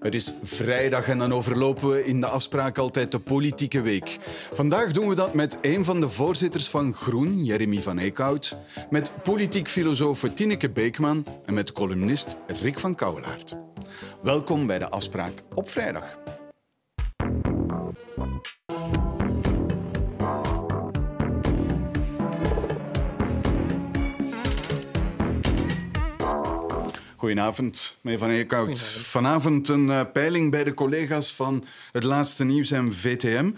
Het is vrijdag en dan overlopen we in de afspraak altijd de politieke week. Vandaag doen we dat met een van de voorzitters van Groen, Jeremy van Eekhout, met politiek filosoof Tineke Beekman en met columnist Rick van Kouwelaert. Welkom bij de afspraak op vrijdag. Goedenavond, meneer Van Eekhout. Vanavond een eh, peiling bij de collega's van het laatste nieuws en VTM.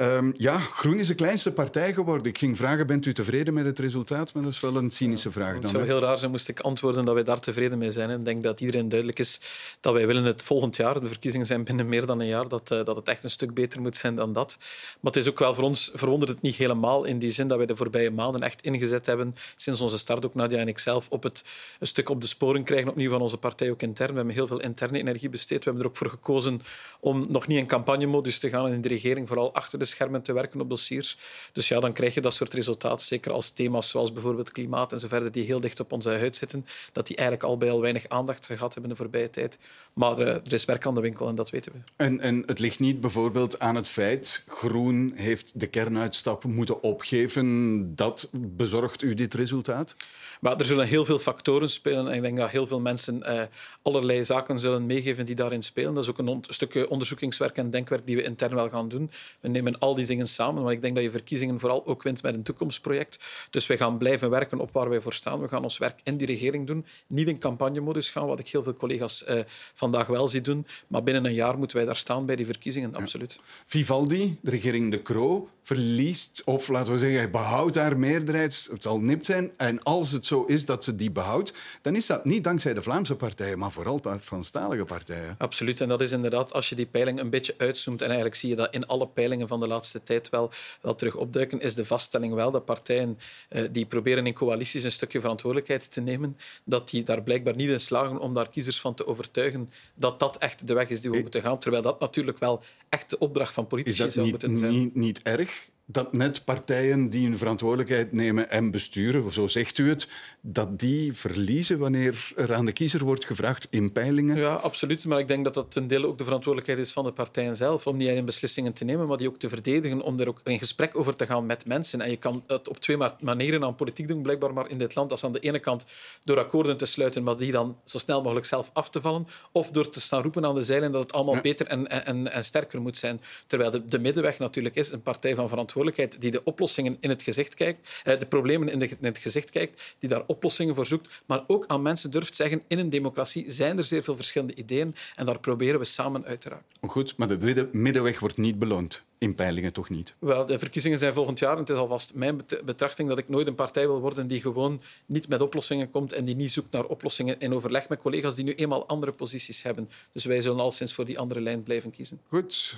Um, ja, Groen is de kleinste partij geworden. Ik ging vragen, bent u tevreden met het resultaat? Maar dat is wel een cynische vraag. Dan, het zou heel raar zijn moest ik antwoorden dat wij daar tevreden mee zijn. Ik denk dat iedereen duidelijk is dat wij willen het volgend jaar, de verkiezingen zijn binnen meer dan een jaar, dat, uh, dat het echt een stuk beter moet zijn dan dat. Maar het is ook wel voor ons, verwondert het niet helemaal in die zin dat wij de voorbije maanden echt ingezet hebben, sinds onze start, ook Nadia en ik zelf, op het een stuk op de sporen krijgen, opnieuw van onze partij ook intern. We hebben heel veel interne energie besteed. We hebben er ook voor gekozen om nog niet in campagnemodus te gaan en in de regering vooral achter de schermen te werken op dossiers. Dus ja, dan krijg je dat soort resultaten, zeker als thema's zoals bijvoorbeeld klimaat en zo verder, die heel dicht op onze huid zitten, dat die eigenlijk al bij al weinig aandacht gehad hebben de voorbije tijd. Maar uh, er is werk aan de winkel en dat weten we. En, en het ligt niet bijvoorbeeld aan het feit, Groen heeft de kernuitstap moeten opgeven. Dat bezorgt u dit resultaat? Maar er zullen heel veel factoren spelen. En ik denk dat heel veel mensen eh, allerlei zaken zullen meegeven die daarin spelen. Dat is ook een on stukje onderzoekingswerk en denkwerk die we intern wel gaan doen. We nemen al die dingen samen. Maar ik denk dat je verkiezingen vooral ook wint met een toekomstproject. Dus wij gaan blijven werken op waar wij voor staan. We gaan ons werk in die regering doen. Niet in campagnemodus gaan, wat ik heel veel collega's eh, vandaag wel zie doen. Maar binnen een jaar moeten wij daar staan bij die verkiezingen, absoluut. Vivaldi, de regering De Croo, verliest, of laten we zeggen, behoudt haar meerderheid. Het zal nipt zijn. En als het zo is dat ze die behoudt, dan is dat niet dankzij de Vlaamse partijen, maar vooral de Franstalige partijen. Absoluut. En dat is inderdaad, als je die peiling een beetje uitzoomt, en eigenlijk zie je dat in alle peilingen van de laatste tijd wel, wel terug opduiken, is de vaststelling wel dat partijen eh, die proberen in coalities een stukje verantwoordelijkheid te nemen, dat die daar blijkbaar niet in slagen om daar kiezers van te overtuigen dat dat echt de weg is die we moeten gaan. Terwijl dat natuurlijk wel echt de opdracht van politici zou moeten zijn. Niet, niet erg dat net partijen die hun verantwoordelijkheid nemen en besturen, zo zegt u het, dat die verliezen wanneer er aan de kiezer wordt gevraagd in peilingen? Ja, absoluut. Maar ik denk dat dat ten dele ook de verantwoordelijkheid is van de partijen zelf, om die eigen beslissingen te nemen, maar die ook te verdedigen, om er ook in gesprek over te gaan met mensen. En je kan het op twee manieren aan politiek doen, blijkbaar maar in dit land. Dat is aan de ene kant door akkoorden te sluiten, maar die dan zo snel mogelijk zelf af te vallen, of door te staan roepen aan de zeilen dat het allemaal beter en, en, en sterker moet zijn. Terwijl de, de middenweg natuurlijk is een partij van verantwoordelijkheid die de oplossingen in het gezicht kijkt, eh, de problemen in, het gezicht kijkt, die daar oplossingen voor zoekt, maar ook aan mensen durft zeggen, in een democratie zijn er zeer veel verschillende ideeën en daar proberen we samen uit te raken. Goed, maar de middenweg wordt niet beloond. In peilingen toch niet? Wel, de verkiezingen zijn volgend jaar en het is alvast mijn betrachting dat ik nooit een partij wil worden die gewoon niet met oplossingen komt en die niet zoekt naar oplossingen in overleg met collega's die nu eenmaal andere posities hebben. Dus wij zullen al sinds voor die andere lijn blijven kiezen. Goed,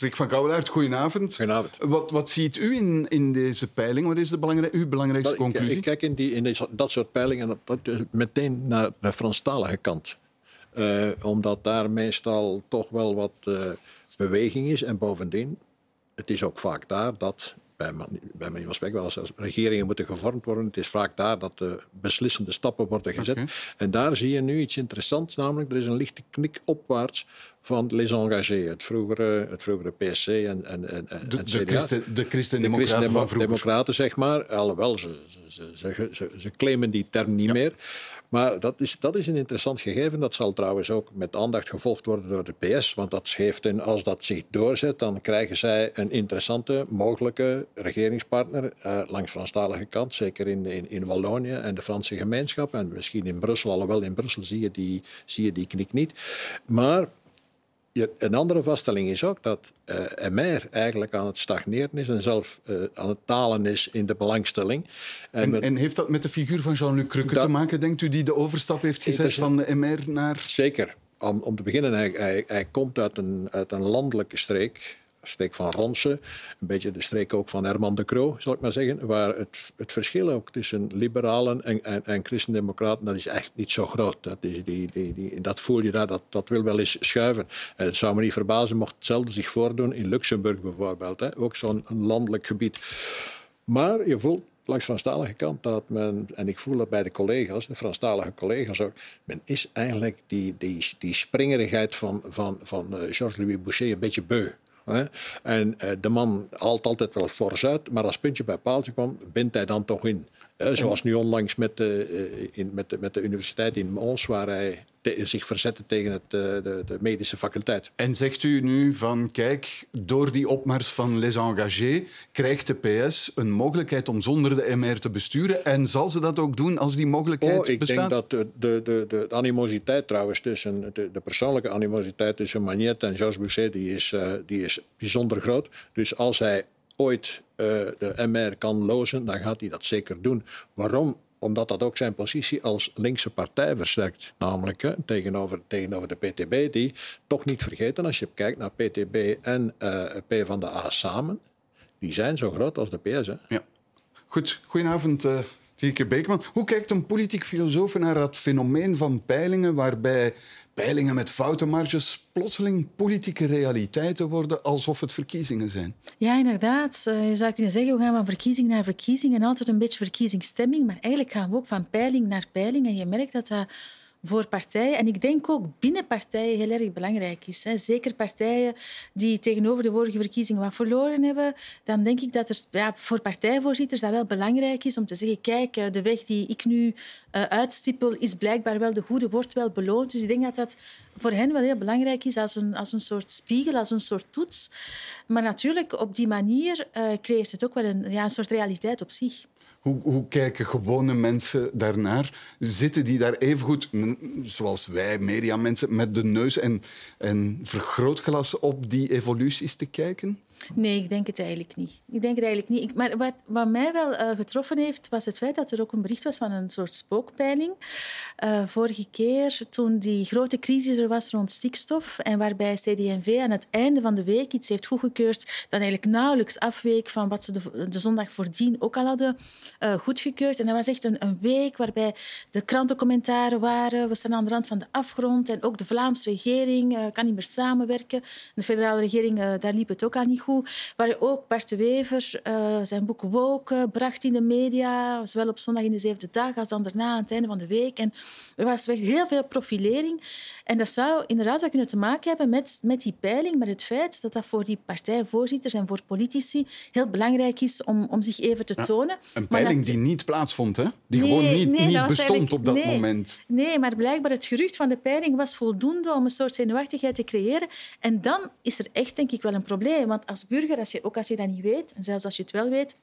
Rick van Kouwelaert, goedenavond. Goedenavond. Wat, wat ziet u in, in deze peiling? Wat is de belangrijk, uw belangrijkste conclusie? Ik, ik kijk in, die, in deze, dat soort peilingen dat, meteen naar de Franstalige kant. Uh, omdat daar meestal toch wel wat uh, beweging is. En bovendien, het is ook vaak daar dat bij, bij manier van spreken, als, regeringen moeten gevormd worden. Het is vaak daar dat de beslissende stappen worden gezet. En daar zie je nu iets interessants, namelijk er is een lichte knik opwaarts van Les Engagés, het vroegere, het vroegere PSC en, en, en, de, de, Christen, de Christen-Democraten van vroeger. Democraten, zeg maar. Alhoewel, ze, ze, ze, ze, ze claimen die term niet meer. Maar dat is, dat is een interessant gegeven. Dat zal trouwens ook met aandacht gevolgd worden door de PS. Want dat geeft een, als dat zich doorzet, dan krijgen zij een interessante mogelijke regeringspartner uh, langs Franstalige kant. Zeker in, in, in Wallonië en de Franse gemeenschap. En misschien in Brussel, alhoewel in Brussel zie je die, zie je die knik niet. Maar een andere vaststelling is ook dat uh, eh, MR eigenlijk aan het stagneren is en zelf uh, aan het dalen is in de belangstelling. En, en, en heeft dat met de figuur van Jean-Luc Cruque te maken, denkt u, die de overstap heeft gezet van de MR naar... Zeker. Om, om te beginnen, hij, hij, hij komt uit een, uit een landelijke streek streek van Ronse, een beetje de streek ook van Herman de Croo, zal ik maar zeggen, waar het, het verschil ook tussen liberalen en, en, en christendemocraten, dat is echt niet zo groot. Dat, is die, die, dat voel je daar, dat, dat wil wel eens schuiven. En het zou me niet verbazen mocht hetzelfde zich voordoen in Luxemburg bijvoorbeeld, hè, ook zo'n landelijk gebied. Maar je voelt langs de Franstalige kant, dat men, en ik voel het bij de collega's, de Franstalige collega's ook, men is eigenlijk die, die, die springerigheid van, van, van uh, Georges-Louis Boucher een beetje beu. En uh, de man haalt altijd wel fors uit, maar als puntje bij paaltje kwam, bindt hij dan toch in. Zoals nu onlangs met de, in, met de, met de universiteit in Mons, waar hij zich verzetten tegen het, de, de, medische faculteit. En zegt u nu van, kijk, door die opmars van Les Engagés krijgt de PS een mogelijkheid om zonder de MR te besturen en zal ze dat ook doen als die mogelijkheid oh, ik bestaat? Ik denk dat de, de, de, de, animositeit trouwens tussen, de, de persoonlijke animositeit tussen Magnet en Georges Bousset, die is, uh, die is bijzonder groot. Dus als hij ooit uh, de MR kan lozen, dan gaat hij dat zeker doen. Waarom? Omdat dat ook zijn positie als linkse partij versterkt. Namelijk hè, tegenover, tegenover de PTB, die toch niet vergeten, als je kijkt naar PTB en uh, P van de A samen, die zijn zo groot als de PS. Hè. Ja. Goed, goedenavond. Uh... Tineke Beekman. Hoe kijkt een politiek filosoof naar dat fenomeen van peilingen waarbij peilingen met foute marges plotseling politieke realiteiten worden alsof het verkiezingen zijn. Ja, inderdaad. Eh, je zou kunnen zeggen, we gaan van verkiezing naar verkiezing en altijd een beetje verkiezingsstemming, maar eigenlijk gaan we ook van peiling naar peiling en je merkt dat dat voor partijen. En ik denk ook binnen partijen heel erg belangrijk is. Hè. Zeker partijen die tegenover de vorige verkiezingen wat verloren hebben. Dan denk ik dat er ja, voor partijvoorzitters dat wel belangrijk is om te zeggen, kijk, eh, de weg die ik nu uh, uitstippel is blijkbaar wel de goede, wordt wel beloond. Dus ik denk dat dat voor hen wel heel belangrijk is als een, als een soort spiegel, als een soort toets. Maar natuurlijk, op die manier uh, creëert het ook wel een, ja, een soort realiteit op zich. Hoe, hoe, kijken gewone mensen daarnaar? Zitten die daar evengoed, zoals wij, mediamensen, met de neus en, en vergrootglas op die evoluties te kijken? Nee, ik denk het eigenlijk niet. Ik denk het eigenlijk niet. Maar wat, wat mij wel uh, getroffen heeft, was het feit dat er ook een bericht was van een soort spookpeiling. Uh, vorige keer, toen die grote crisis er was rond stikstof en waarbij CD&V aan het einde van de week iets heeft goedgekeurd dat eigenlijk nauwelijks afweek van wat ze de, de zondag voordien ook al hadden uh, goedgekeurd. En dat was echt een, een, week waarbij de krantencommentaren waren. We staan aan de rand van de afgrond en ook de Vlaamse regering kan niet meer samenwerken. De federale regering, daar liep het ook al niet goed. Waar ook Bart de Wever uh, zijn boek Woken bracht in de media, zowel op zondag in de zevende dag als dan daarna aan het einde van de week. En er was heel veel profilering. En dat zou inderdaad wel kunnen te maken hebben met, met die peiling, met het feit dat dat voor die partijvoorzitters en voor politici heel belangrijk is om, om zich even te tonen. een peiling die niet plaatsvond, hè? die gewoon niet, niet bestond op dat nee, moment. Nee, maar blijkbaar het gerucht van de peiling was voldoende om een soort zenuwachtigheid te creëren. En dan is er echt, denk ik, wel een probleem. Want als burger, als je, ook als je dat niet weet, en zelfs als je het wel weet,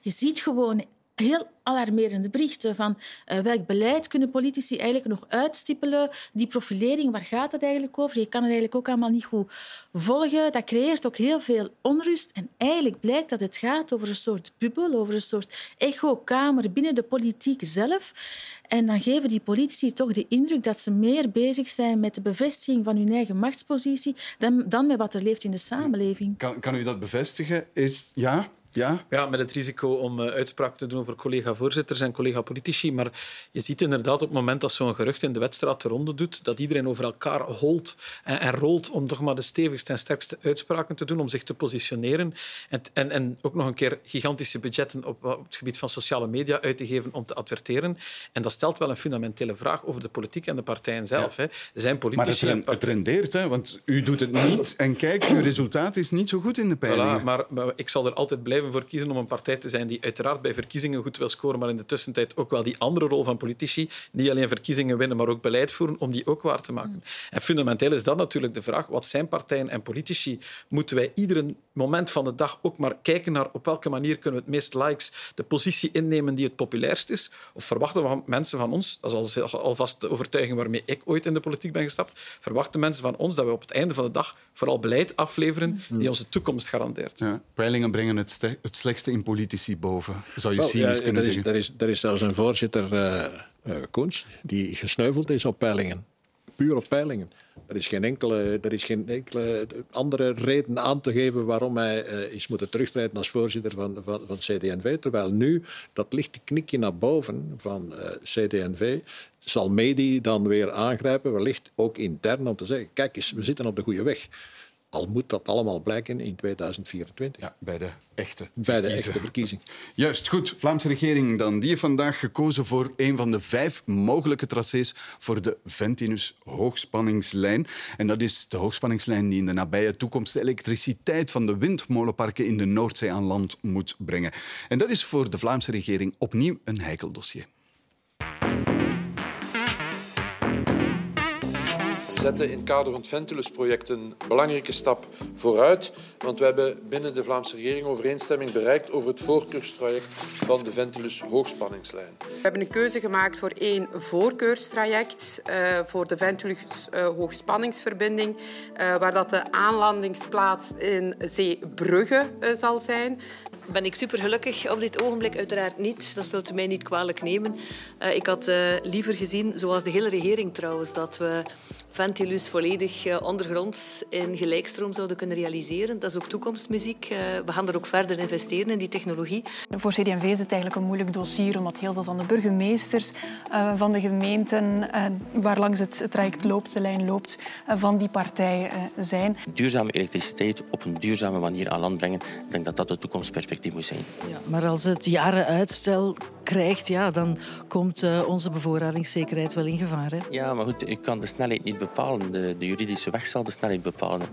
je ziet gewoon heel alarmerende berichten van uh, welk beleid kunnen politici eigenlijk nog uitstippelen. Die profilering, waar gaat het eigenlijk over? Je kan het eigenlijk ook allemaal niet goed volgen. Dat creëert ook heel veel onrust. En eigenlijk blijkt dat het gaat over een soort bubbel, over een soort echokamer binnen de politiek zelf. En dan geven die politici toch de indruk dat ze meer bezig zijn met de bevestiging van hun eigen machtspositie dan, dan met wat er leeft in de samenleving. Kan, kan u dat bevestigen? Is, ja, ja? ja, met het risico om uh, uitspraak te doen over collega-voorzitters en collega-politici. Maar je ziet inderdaad op het moment dat zo'n gerucht in de wedstrijd de ronde doet, dat iedereen over elkaar holt en, en, rolt om toch maar de stevigste en sterkste uitspraken te doen, om zich te positioneren. En, en, en ook nog een keer gigantische budgetten op, op, het gebied van sociale media uit te geven om te adverteren. En dat stelt wel een fundamentele vraag over de politiek en de partijen zelf. Ja. Hè. Er zijn politici... Maar het, het rendeert, hè? want u doet het niet. En kijk, uw resultaat is niet zo goed in de peilingen. Voilà, maar, maar ik zal er altijd blijven voor kiezen om een partij te zijn die uiteraard bij verkiezingen goed wil scoren, maar in de tussentijd ook wel die andere rol van politici, niet alleen verkiezingen winnen, maar ook beleid voeren, om die ook waar te maken. En fundamenteel is dat natuurlijk de vraag, wat zijn partijen en politici? Moeten wij ieder moment van de dag ook maar kijken naar op welke manier kunnen we het meest likes de positie innemen die het populairst is? Of verwachten mensen van ons, dat is alvast de overtuiging waarmee ik ooit in de politiek ben gestapt, verwachten mensen van ons dat we op het einde van de dag vooral beleid afleveren die onze toekomst garandeert. Ja, peilingen brengen het, het slechtste in politici boven, zou je well, cynisch ja, kunnen er is, zeggen. Er is, er is zelfs een voorzitter, uh, uh, Koens, die gesneuveld is op peilingen. Puur op peilingen. Er is geen enkele, er is geen enkele andere reden aan te geven waarom hij uh, is moeten terugtreden als voorzitter van, van, van CD&V. Terwijl nu dat lichte knikje naar boven van uh, CD&V zal Medi dan weer aangrijpen, wellicht ook intern, om te zeggen, kijk eens, we zitten op de goede weg. Al moet dat allemaal blijken in 2024. Ja, bij de echte Bij de echte verkiezing. Juist, goed. Vlaamse regering dan. Die heeft vandaag gekozen voor een van de vijf mogelijke tracés voor de Ventinus hoogspanningslijn. En dat is de hoogspanningslijn die in de nabije toekomst de elektriciteit van de windmolenparken in de Noordzee aan land moet brengen. En dat is voor de Vlaamse regering opnieuw een heikel dossier. Zetten in het kader van het Ventilus-project een belangrijke stap vooruit. Want we hebben binnen de Vlaamse regering overeenstemming bereikt over het voorkeurstraject van de Ventilus hoogspanningslijn. We hebben een keuze gemaakt voor één voorkeurstraject uh, voor de Ventilus uh, hoogspanningsverbinding, uh, waar dat de aanlandingsplaats in Zeebrugge zal zijn. Ben ik super gelukkig op dit ogenblik? Uiteraard niet. Dat zult u mij niet kwalijk nemen. ik had liever gezien, zoals de hele regering trouwens, dat we Ventilus volledig uh, ondergronds in gelijkstroom zouden kunnen realiseren. Dat is ook toekomstmuziek. Uh, we gaan er ook verder investeren in die technologie. Voor CD&V is het eigenlijk een moeilijk dossier, omdat heel veel van de burgemeesters uh, van de gemeenten waar langs het traject loopt, de lijn loopt, van die partij zijn. Duurzame elektriciteit op een duurzame manier aan land brengen, ik denk dat dat het toekomstperspectief moet zijn. Ja, maar als het jaren uitstel krijgt, ja, dan komt onze bevoorradingszekerheid wel in gevaar. Hè? Ja, maar goed, u kan de snelheid niet bepalen. De, de juridische weg zal de snelheid bepalen.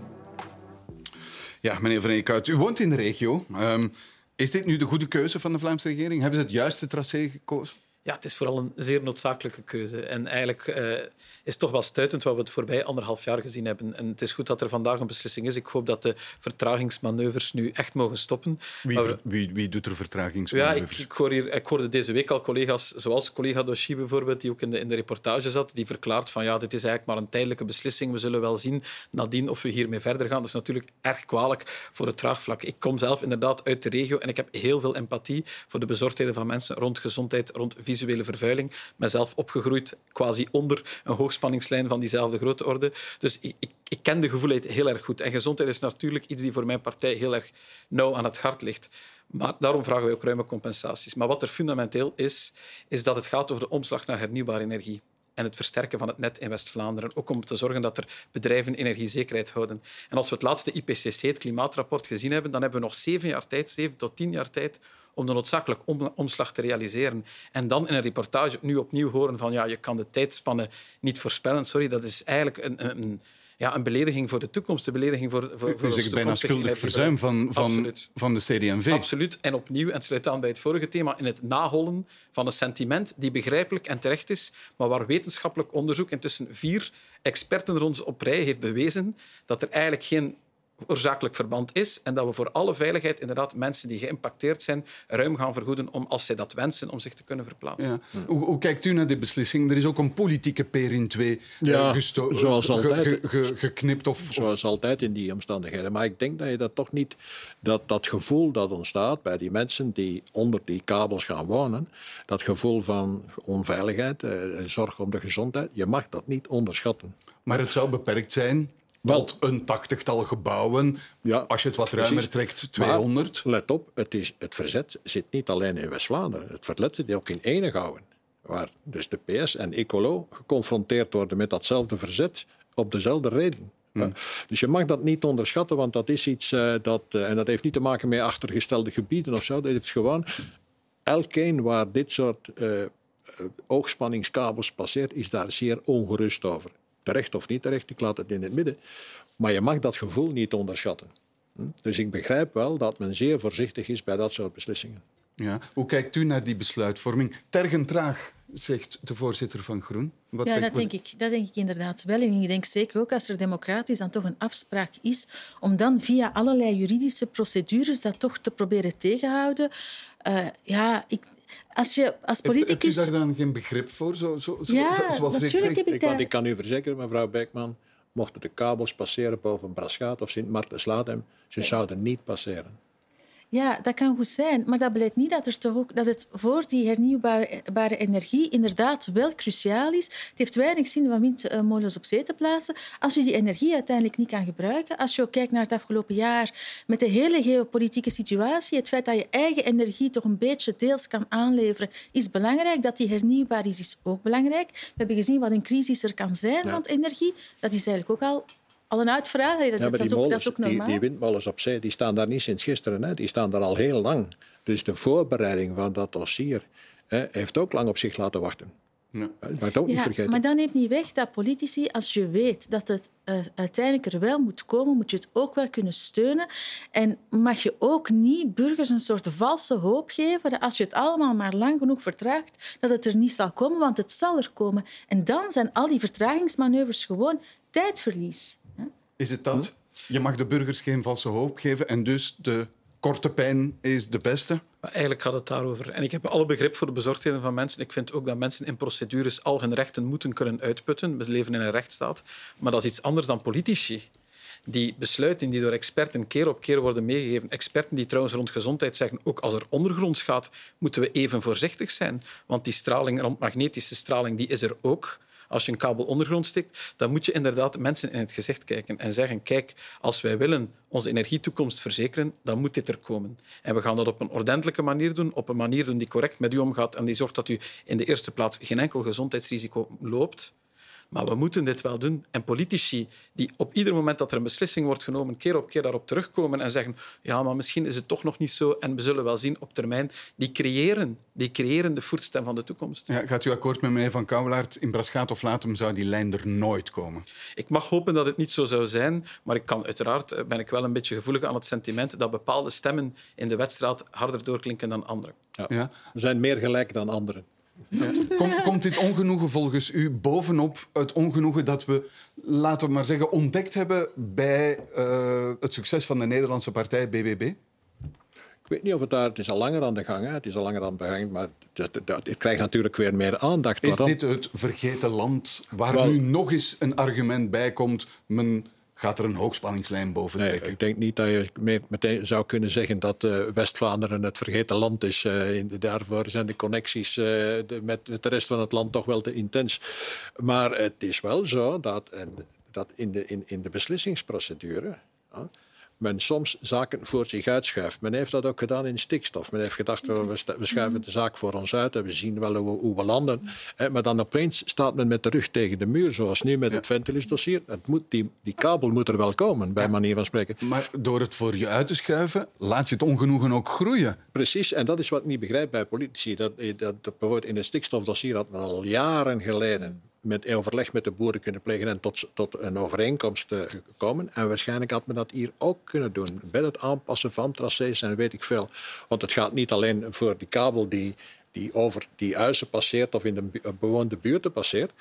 Ja, meneer Van Eekhout, u woont in de regio. Um, is dit nu de goede keuze van de Vlaamse regering? Hebben ze het juiste tracé gekozen? Ja, het is vooral een zeer noodzakelijke keuze. En eigenlijk uh, is toch wel stuitend wat we het voorbij anderhalf jaar gezien hebben. En het is goed dat er vandaag een beslissing is. Ik hoop dat de vertragingsmanoeuvres nu echt mogen stoppen. Wie, ver, wie, wie doet er vertragingsmanoeuvres? Ja, ik, ik, hoor hier, ik hoorde deze week al collega's, zoals collega Doshi bijvoorbeeld, die ook in de, in de reportage zat, die verklaart van ja, dit is eigenlijk maar een tijdelijke beslissing. We zullen wel zien nadien of we hiermee verder gaan. Dat is natuurlijk erg kwalijk voor het draagvlak. Ik kom zelf inderdaad uit de regio en ik heb heel veel empathie voor de bezorgdheden van mensen rond gezondheid, rond visuele vervuiling. Mezelf opgegroeid quasi onder een hoogspanningslijn van diezelfde grote orde. Dus ik, ik, ik ken de gevoelheid heel erg goed. En gezondheid is natuurlijk iets die voor mijn partij heel erg nauw aan het hart ligt. Maar daarom vragen wij ook ruime compensaties. Maar wat er fundamenteel is, is dat het gaat over de omslag naar hernieuwbare energie en het versterken van het net in West-Vlaanderen. Ook om te zorgen dat er bedrijven energiezekerheid houden. En als we het laatste IPCC, het klimaatrapport, gezien hebben, dan hebben we nog zeven jaar tijd, zeven tot tien jaar tijd, om de noodzakelijke omslag te realiseren. En dan in een reportage nu opnieuw horen van ja, je kan de tijdspannen niet voorspellen. Sorry, dat is eigenlijk een, een ja, een belediging voor de toekomst, een belediging voor, voor, voor U zegt bijna schuldig verzuim van, van, van de CD&V. Absoluut. En opnieuw, en sluit aan bij het vorige thema, in het nahollen van een sentiment die begrijpelijk en terecht is, maar waar wetenschappelijk onderzoek intussen vier experten rond op rij heeft bewezen dat er eigenlijk geen oorzakelijk verband is en dat we voor alle veiligheid inderdaad mensen die geïmpacteerd zijn ruim gaan vergoeden om, als zij dat wensen, om zich te kunnen verplaatsen. Ja. Hoe, hoe, kijkt u naar die beslissing? Er is ook een politieke peer in twee eh, ja, uh, zoals altijd, ge, ge, geknipt. Of, zoals altijd in die omstandigheden. Maar ik denk dat je dat toch niet... Dat, dat gevoel dat ontstaat bij die mensen die onder die kabels gaan wonen, dat gevoel van onveiligheid, uh, zorg om de gezondheid, je mag dat niet onderschatten. Maar het zou beperkt zijn wel, een tachtigtal gebouwen. Ja, Als je het wat ruimer precies. trekt, 200. Maar, let op, het, is, het verzet zit niet alleen in West-Vlaanderen. Het verzet zit ook in Enegouwen. Waar dus de PS en Ecolo geconfronteerd worden met datzelfde verzet op dezelfde reden. Hmm. Dus je mag dat niet onderschatten, want dat is iets uh, dat... Uh, en dat heeft niet te maken met achtergestelde gebieden of zo. Dat is gewoon... Elkeen waar dit soort uh, oogspanningskabels passeert, is daar zeer ongerust over terecht of niet terecht, ik laat het in het midden. Maar je mag dat gevoel niet onderschatten. Hm? Dus ik begrijp wel dat men zeer voorzichtig is bij dat soort beslissingen. Ja. Hoe kijkt u naar die besluitvorming? Tergend traag, zegt de voorzitter van Groen. Wat ja, dat denk, ik, dat denk ik inderdaad wel. En ik denk zeker ook als er democratisch dan toch een afspraak is, om dan via allerlei juridische procedures dat toch te proberen tegenhouden. Uh, ja, ik, als je als politicus... Heb, je daar dan geen begrip voor? Zo, zo, ja, zoals natuurlijk heb ik, ik, ik kan u verzekeren, mevrouw Beckman, mochten de kabels passeren boven Braschaat of Sint-Maarten-Slatem, ze zouden niet passeren. Ja, dat kan goed zijn, maar dat beleidt niet dat, er toch ook, dat het voor die hernieuwbare energie inderdaad wel cruciaal is. Het heeft weinig zin om windmolens op zee te plaatsen als je die energie uiteindelijk niet kan gebruiken. Als je ook kijkt naar het afgelopen jaar met de hele geopolitieke situatie, het feit dat je eigen energie toch een beetje deels kan aanleveren, is belangrijk. Dat die hernieuwbaar is, is ook belangrijk. We hebben gezien wat een crisis er kan zijn rond energie. Dat is eigenlijk ook al al een verhaal. Dat, Ja, maar dat, is die, ook, dat molens, is ook die, normaal. die windmolens op zee die staan daar niet sinds gisteren. Hè. Die staan daar al heel lang. Dus de voorbereiding van dat dossier hè, heeft ook lang op zich laten wachten. Ja. Het ook niet Ja, vergeten. maar dan neemt niet weg dat politici, als je weet dat het eh, uiteindelijk er wel moet komen, moet je het ook wel kunnen steunen. En mag je ook niet burgers een soort valse hoop geven dat als je het allemaal maar lang genoeg vertraagt, dat het er niet zal komen, want het zal er komen. En dan zijn al die vertragingsmanoeuvres gewoon tijdverlies. Is het dat? Je mag de burgers geen valse hoop geven en dus de korte pijn is de beste? Eigenlijk gaat het daarover. En ik heb alle begrip voor de bezorgdheden van mensen. Ik vind ook dat mensen in procedures al hun rechten moeten kunnen uitputten. We leven in een rechtsstaat. Maar dat is iets anders dan politici. Die besluiten die door experten keer op keer worden meegegeven. Experten die trouwens rond gezondheid zeggen, ook als er ondergronds gaat, moeten we even voorzichtig zijn. Want die straling, rond magnetische straling, die is er ook. Als je een kabel ondergrond steekt, dan moet je inderdaad mensen in het gezicht kijken en zeggen, kijk, als wij willen onze energietoekomst verzekeren, dan moet dit er komen. En we gaan dat op een ordentelijke manier doen, op een manier doen die correct met u omgaat en die zorgt dat u in de eerste plaats geen enkel gezondheidsrisico loopt. Maar we moeten dit wel doen. En politici die op ieder moment dat er een beslissing wordt genomen, keer op keer daarop terugkomen en zeggen ja, maar misschien is het toch nog niet zo en we zullen wel zien op termijn, die creëren, die creëren de voetstem van de toekomst. Ja, gaat u akkoord met meneer Van Kouwelaert? In Braschaat of Latem zou die lijn er nooit komen. Ik mag hopen dat het niet zo zou zijn, maar ik kan uiteraard eh, ben ik wel een beetje gevoelig aan het sentiment dat bepaalde stemmen in de wedstrijd harder doorklinken dan andere. Ja. Ja. We zijn meer gelijk dan anderen. Kom- komt dit ongenoegen volgens u bovenop het ongenoegen dat we, laten we maar zeggen, ontdekt hebben bij eh, het succes van de Nederlandse partij BBB? Ik weet niet of het daar... Het is al langer aan de gang, hè. het is al langer aan de gang, maar het, het- het krijgt natuurlijk weer meer aandacht. Is Waarom? dit het vergeten land waar Wel- nu nog eens een argument bij komt? Men gaat er een hoogspanningslijn boven Nee, trekken. ik denk niet dat je meteen zou kunnen zeggen dat eh, West-Vlaanderen het vergeten land is. Eh, in- daarvoor zijn de connecties eh, de- met, met de rest van het land toch wel te intens. Maar het is wel zo dat, en, dat in, de, in, in de beslissingsprocedure. Men soms zaken voor zich uitschuift. Men heeft dat ook gedaan in stikstof. Men heeft gedacht, we, schuiven de zaak voor ons uit en we zien wel hoe, hoe we landen. Hè, Maar dan opeens staat men met de rug tegen de muur, zoals nu met het moet, die, die kabel moet er wel komen, bij manier van spreken. Maar door het voor je uit te schuiven, laat je het ongenoegen ook groeien. Precies, en dat is wat ik niet begrijp bij politici. Dat, dat, dat bijvoorbeeld in het stikstofdossier had men al jaren geleden met overleg met de boeren kunnen plegen en tot, tot een overeenkomst eh, komen. En waarschijnlijk had men dat hier ook kunnen doen. Bij het aanpassen van tracés en weet ik veel. Want het gaat niet alleen voor die kabel die, die over die huizen passeert of in de bewoonde buurten passeert.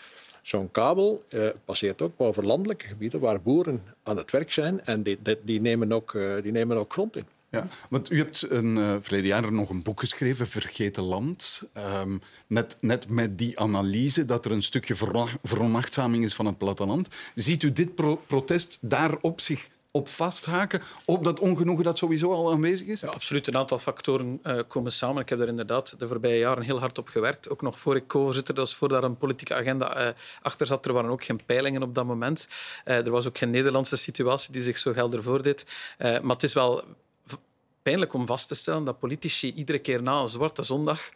Zo'n kabel eh, passeert ook over landelijke gebieden waar boeren aan het werk zijn en die, die, die nemen, ook, eh, die nemen ook grond in. Ja, want u hebt een, eh verleden jaar nog een boek geschreven, Vergeten Land. Ehm, net, net met die analyse dat er een stukje veronachtzaming is van het platteland. Ziet u dit pro- protest daarop zich op vasthaken? Op dat ongenoegen dat sowieso al aanwezig is? Ja, absoluut. Een aantal factoren eh, komen samen. Ik heb daar inderdaad de voorbije jaren heel hard op gewerkt. Ook nog voor ik co-voorzitter, dat voor daar een politieke agenda eh, achter zat. Er waren ook geen peilingen op dat moment. Er was ook geen Nederlandse situatie die zich zo helder voordeed. Maar het is wel pijnlijk om vast te stellen dat politici iedere keer na een zwarte zondag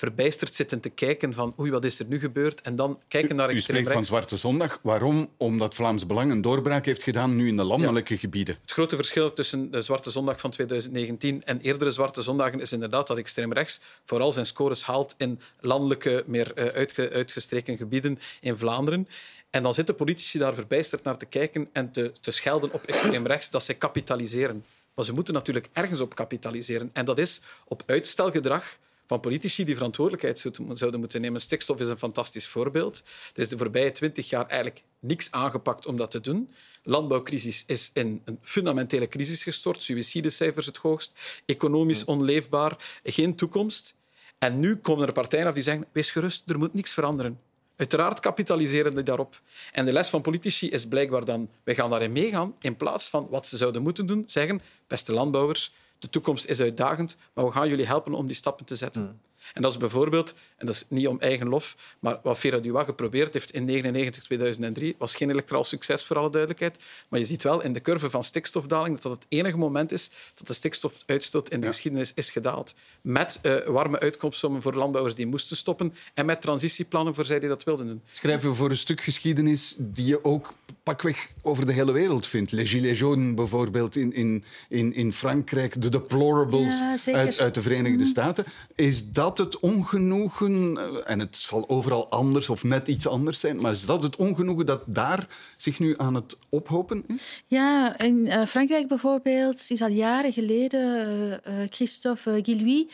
verbijsterd zitten te kijken van oei, wat is er nu gebeurd? En dan kijken naar U extreem spreekt van. Zwarte Zondag. Waarom? Omdat Vlaams Belang een doorbraak heeft gedaan nu in de landelijke gebieden. Het grote verschil tussen de Zwarte Zondag van 2019 en eerdere Zwarte Zondagen is inderdaad dat extreem rechts vooral zijn scores haalt in landelijke, meer eh, uitge- uitgestreken gebieden in Vlaanderen. En dan zitten politici daar verbijsterd naar te kijken en te, te schelden op extreem rechts dat zij kapitaliseren. Maar ze moeten natuurlijk ergens op kapitaliseren. En dat is op uitstelgedrag van politici die verantwoordelijkheid zouden moeten nemen. Stikstof is een fantastisch voorbeeld. Er is de voorbije twintig jaar eigenlijk niks aangepakt om dat te doen. Landbouwcrisis is in een fundamentele crisis gestort. Suïcidecijfers het hoogst. Economisch onleefbaar. Geen toekomst. En nu komen er partijen af die zeggen wees gerust, er moet niks veranderen. Uiteraard kapitaliseren die daarop. En de les van politici is blijkbaar dan, wij gaan daarin meegaan, in plaats van wat ze zouden moeten doen, zeggen, beste landbouwers, de toekomst is uitdagend, maar we gaan jullie helpen om die stappen te zetten. En dat is bijvoorbeeld, en dat is niet om eigen lof, maar wat Vera Duwa geprobeerd heeft in 99, 2003, was geen electoraal succes voor alle duidelijkheid. Maar je ziet wel in de curve van stikstofdaling dat dat het enige moment is dat de stikstofuitstoot in de geschiedenis is gedaald. Met eh, warme uitkomstsommen voor landbouwers die moesten stoppen en met transitieplannen voor zij die dat wilden doen. Schrijven we voor een stuk geschiedenis die je ook pakweg over de hele wereld vindt. Les Gilets jaunes bijvoorbeeld in, in, in, in Frankrijk, de deplorables Ja, uit, uit de Verenigde Staten. Is dat het ongenoegen, eh, en het zal overal anders of net iets anders zijn, maar is dat het ongenoegen dat daar zich nu aan het ophopen is? Ja, in eh, Frankrijk bijvoorbeeld is al jaren geleden eh, Christophe Guillouis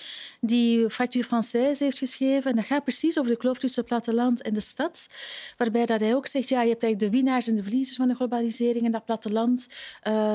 die Fracture Française heeft geschreven. En dat gaat precies over de kloof tussen het platteland en de stad. Waarbij dat hij ook zegt, ja, je hebt eigenlijk de winnaars en de verliezers van de globalisering in dat platteland.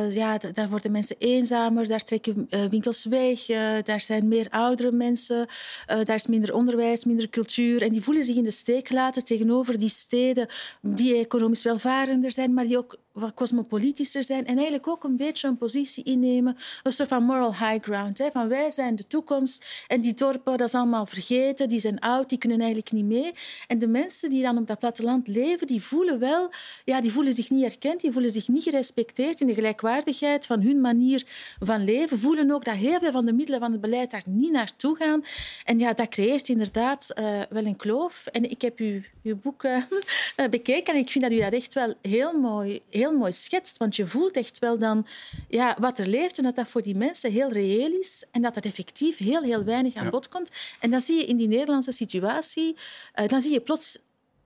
Ja, daar worden mensen eenzamer, daar trekken winkels weg, daar zijn meer oudere mensen, daar is minder onderwijs, minder cultuur. En die voelen zich in de steek gelaten tegenover die steden die economisch welvarender zijn, maar die ook wat cosmopolitischer zijn en eigenlijk ook een beetje een positie innemen, een soort van moral high ground. Hè, van wij zijn de toekomst en die dorpen, dat is allemaal vergeten, die zijn oud, die kunnen eigenlijk niet mee. En de mensen die dan op dat platteland leven, die voelen wel, ja, die voelen zich niet erkend, die voelen zich niet gerespecteerd in de gelijkwaardigheid van hun manier van leven, voelen ook dat heel veel van de middelen van het beleid daar niet naartoe gaan. En ja, dat creëert inderdaad eh, wel een kloof. En ik heb uw, uw boek eh, bekeken en ik vind dat u dat echt wel heel mooi, heel mooi schetst. Want je voelt echt wel dan ja, wat er leeft en dat dat voor die mensen heel reëel is en dat dat effectief heel, heel weinig aan bod komt. En dan zie je in die Nederlandse situatie, eh, dan zie je plots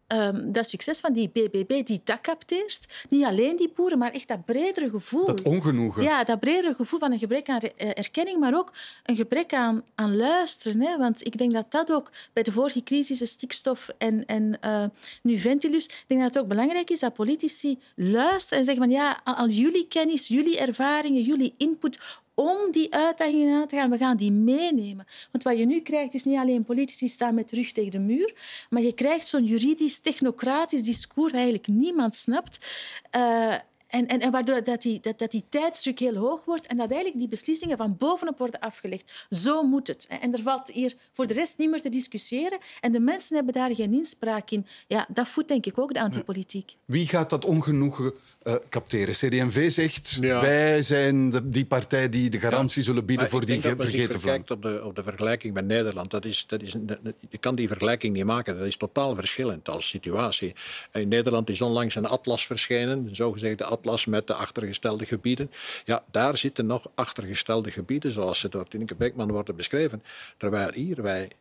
ehm, dat succes van die BBB die dat capteert. Niet alleen die boeren, maar echt dat bredere gevoel. Dat ongenoegen. Ja, dat bredere gevoel van een gebrek aan eh, erkenning, maar ook een gebrek aan, aan luisteren. Hè? Want ik denk dat dat ook bij de vorige crisis, de stikstof en, en eh, nu Ventilus, ik denk dat het ook belangrijk is dat politici luisteren en zeggen van ja, al jullie kennis, jullie ervaringen, jullie input om die uitdagingen aan te gaan. We gaan die meenemen. Want wat je nu krijgt, is niet alleen politici staan met rug tegen de muur, maar je krijgt zo'n juridisch, technocratisch discours dat eigenlijk niemand snapt. Eh, en, en, en waardoor dat die, dat, dat die tijdsdruk heel hoog wordt en dat eigenlijk die beslissingen van bovenop worden afgelegd. Zo moet het. En er valt hier voor de rest niet meer te discussiëren. En de mensen hebben daar geen inspraak in. Ja, dat voedt denk ik ook de antipolitiek. Wie gaat dat ongenoegen eh, capteren? CD&V zegt, Ja. wij zijn de, die partij die de garantie zullen bieden Maar voor die vergeten vlam. verkijkt op de, op de vergelijking met Nederland. Dat is, dat is, dat- je kan die vergelijking niet maken. Dat is totaal verschillend als situatie. In Nederland is onlangs een atlas verschenen, een zogezegde atlas met de achtergestelde gebieden. Ja, daar zitten nog achtergestelde gebieden, zoals ze door Tineke Beekman worden beschreven. Terwijl hier wij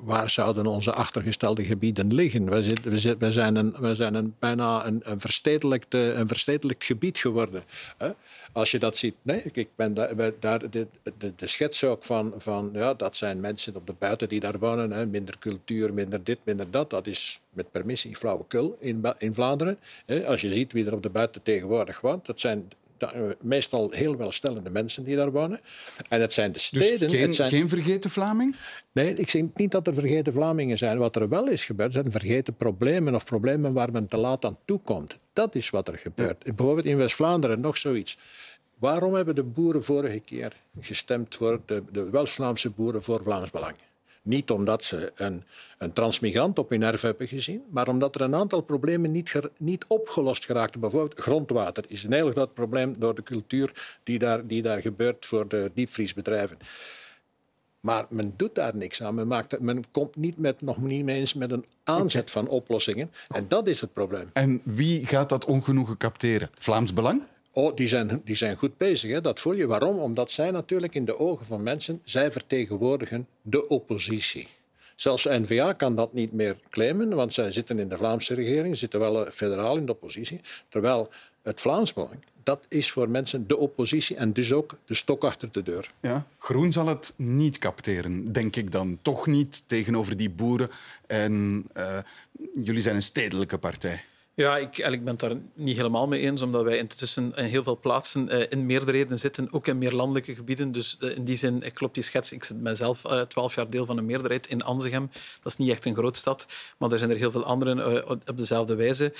waar zouden onze achtergestelde gebieden liggen? We, zitten, we, zijn, een, we zijn een, bijna een, een, verstedelijkt, een verstedelijkt gebied geworden. Als je dat ziet, nee, ik ben daar, daar de, de, de schets ook van, van ja, dat zijn mensen op de buiten die daar wonen, minder cultuur, minder dit, minder dat. Dat is met permissie flauwekul in, in Vlaanderen. Als je ziet wie er op de buiten tegenwoordig woont, dat zijn meestal heel welstellende mensen die daar wonen. En het zijn de Dus steden. geen, het zijn, geen vergeten Vlaming? Nee, ik zeg niet dat er vergeten Vlamingen zijn. Wat er wel is gebeurd, zijn vergeten problemen of problemen waar men te laat aan toekomt. Dat is wat er gebeurt. Bijvoorbeeld in West-Vlaanderen nog zoiets. Waarom hebben de boeren vorige keer gestemd voor de, de West-Vlaamse boeren voor Vlaams Belang? Niet omdat ze een, een transmigrant op hun erf hebben gezien, maar omdat er een aantal problemen niet, ger- niet opgelost geraakten. Bijvoorbeeld grondwater is een heel groot probleem door de cultuur die daar, die daar gebeurt voor de diepvriesbedrijven. Maar men doet daar niks aan. Men, maakt, men komt niet met, nog niet eens met een aanzet van oplossingen. En dat is het probleem. En wie gaat dat ongenoegen capteren? Vlaams Belang? Oh, die zijn, die zijn goed bezig, hè? dat voel je. Waarom? Omdat zij natuurlijk in de ogen van mensen, zij vertegenwoordigen de oppositie. Zelfs N-VA kan dat niet meer claimen, want zij zitten in de Vlaamse regering, zitten wel eh, federaal in de oppositie. Terwijl het Vlaams Belang, dat is voor mensen de oppositie en dus ook de stok achter de deur. Ja. Groen zal het niet capteren, denk ik dan. Toch niet tegenover die boeren. En eh, jullie zijn een stedelijke partij. Ja, ik, eigenlijk ben het daar niet helemaal mee eens, omdat wij intussen in heel veel plaatsen eh, in meerderheden zitten, ook in meer landelijke gebieden. Dus eh, in die zin eh, klopt die schets. Ik zit mezelf twaalf jaar deel van een meerderheid in Anzegem. Dat is niet echt een grootstad, maar er zijn er heel veel anderen op dezelfde wijze.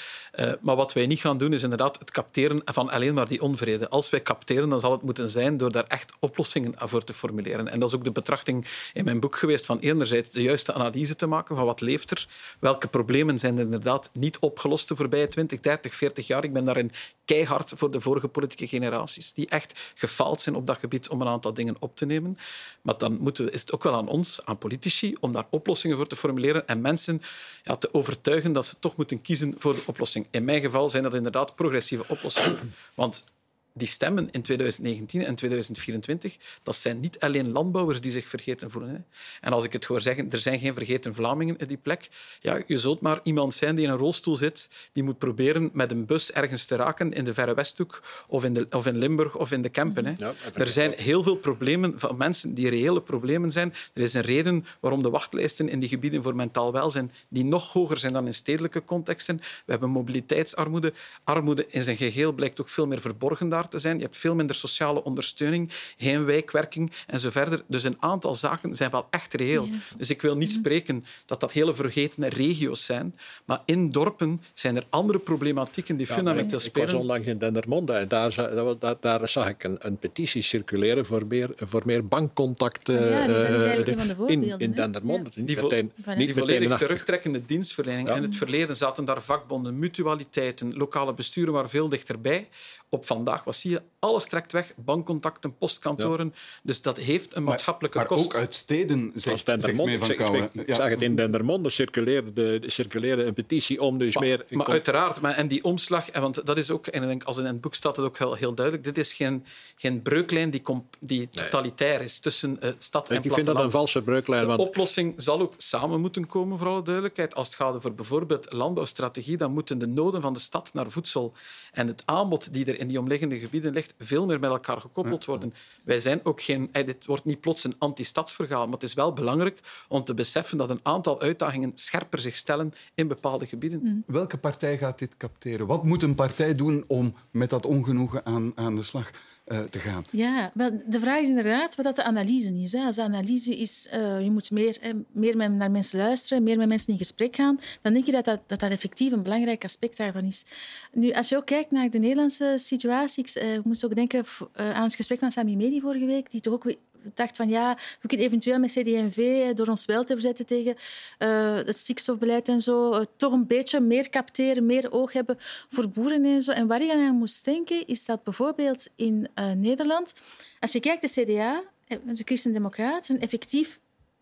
Maar wat wij niet gaan doen, is inderdaad het capteren van alleen maar die onvrede. Als wij capteren, dan zal het moeten zijn door daar echt oplossingen voor te formuleren. En dat is ook de betrachting in mijn boek geweest van enerzijds de juiste analyse te maken van wat leeft er, welke problemen zijn er inderdaad niet opgelost te voorbije 20, 30, 40 jaar. Ik ben daarin keihard voor de vorige politieke generaties, die echt gefaald zijn op dat gebied om een aantal dingen op te nemen. Maar dan moeten we, is het ook wel aan ons, aan politici, om daar oplossingen voor te formuleren en mensen ja, te overtuigen dat ze toch moeten kiezen voor de oplossing. In mijn geval zijn dat inderdaad progressieve oplossingen. Want die stemmen in 2019 en 2024, dat zijn niet alleen landbouwers die zich vergeten voelen. Hè. En als ik het hoor zeggen, er zijn geen vergeten Vlamingen in die plek. Ja, je zult maar iemand zijn die in een rolstoel zit, die moet proberen met een bus ergens te raken in de Verre Westhoek of in, de, of in Limburg of in de Kempen. Hè. Ja, er zijn heel veel problemen van mensen die reële problemen zijn. Er is een reden waarom de wachtlijsten in die gebieden voor mentaal welzijn die nog hoger zijn dan in stedelijke contexten. We hebben mobiliteitsarmoede. Armoede in zijn geheel blijkt ook veel meer verborgen daar te zijn. Je hebt veel minder sociale ondersteuning, geen wijkwerking en zo verder. Dus een aantal zaken zijn wel echt reëel. Dus ik wil niet spreken dat dat hele vergeten regio's zijn, maar in dorpen zijn er andere problematieken die fundamenteel spelen. Ik was onlangs in Dendermonde en daar, daar, daar zag ik een, een, petitie circuleren voor meer, voor meer bankcontacten ja, uh, in, in Dendermonde. Ja. Die, vo niet die volledig terugtrekkende dienstverlening. In het verleden zaten daar vakbonden, mutualiteiten, lokale besturen waren veel dichterbij op vandaag, wat zie? Alles trekt weg. Bankcontacten, postkantoren. Dus dat heeft een maatschappelijke maar, maar kost. ook uit steden, zegt, zegt mee van Kouwen. Ik, zag het in Dendermonde circuleerde, circuleerde een petitie om dus maar, meer... Maar uiteraard, maar, en die omslag, want dat is ook, en ik denk, als in het boek staat het ook heel, heel duidelijk, dit is geen, geen breuklijn die, die totalitair is tussen uh, stad en platteland. Ik vind dat een valse breuklijn. De want... oplossing zal ook samen moeten komen, voor alle duidelijkheid. Als het gaat over bijvoorbeeld landbouwstrategie, dan moeten de noden van de stad naar voedsel en het aanbod die er in die omliggende gebieden ligt, veel meer met elkaar gekoppeld worden. Wij zijn ook geen... Dit wordt niet plots een anti-stadsverhaal, maar het is wel belangrijk om te beseffen dat een aantal uitdagingen scherper zich stellen in bepaalde gebieden. Mm. Welke partij gaat dit capteren? Wat moet een partij doen om met dat ongenoegen aan, aan de slag uh, te gaan. Ja, wel, de vraag is inderdaad wat dat de analyse is. Als de analyse is, uh, je moet meer, eh, meer naar mensen luisteren, meer met mensen in gesprek gaan, dan denk je dat dat, dat, dat effectief een belangrijk aspect daarvan is. Nu, als je ook kijkt naar de Nederlandse situatie, ik uh, moest ook denken aan het gesprek van Sami Medi vorige week, die toch ook dacht van ja, we kunnen eventueel met CD&V door ons wel te verzetten tegen uh, het stikstofbeleid en zo, uh, toch een beetje meer capteren, meer oog hebben voor boeren en zo. En waar ik aan moest denken, is dat bijvoorbeeld in Nederland, als je kijkt, de CDA, de Christen-Democraten, effectief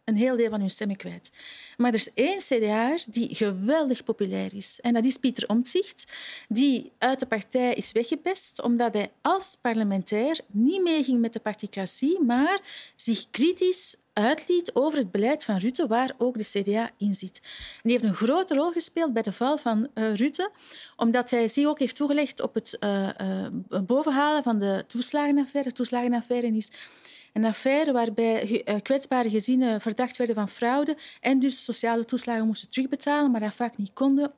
een heel deel van hun stemmen kwijt. Maar er is één CDA die geweldig populair is. En dat is Pieter Omtzigt, die uit de partij is weggepest omdat hij als parlementair niet meeging met de particratie, maar zich kritisch uitliet over het beleid van Rutte, waar ook de CDA in zit. En die heeft een grote rol gespeeld bij de val van uh, Rutte, omdat hij zich ook heeft toegelegd op het uh, uh, bovenhalen van de toeslagenaffaire. Toeslagenaffaire is een affaire waarbij eh, kwetsbare gezinnen verdacht werden van fraude en dus sociale toeslagen moesten terugbetalen, maar dat vaak niet konden.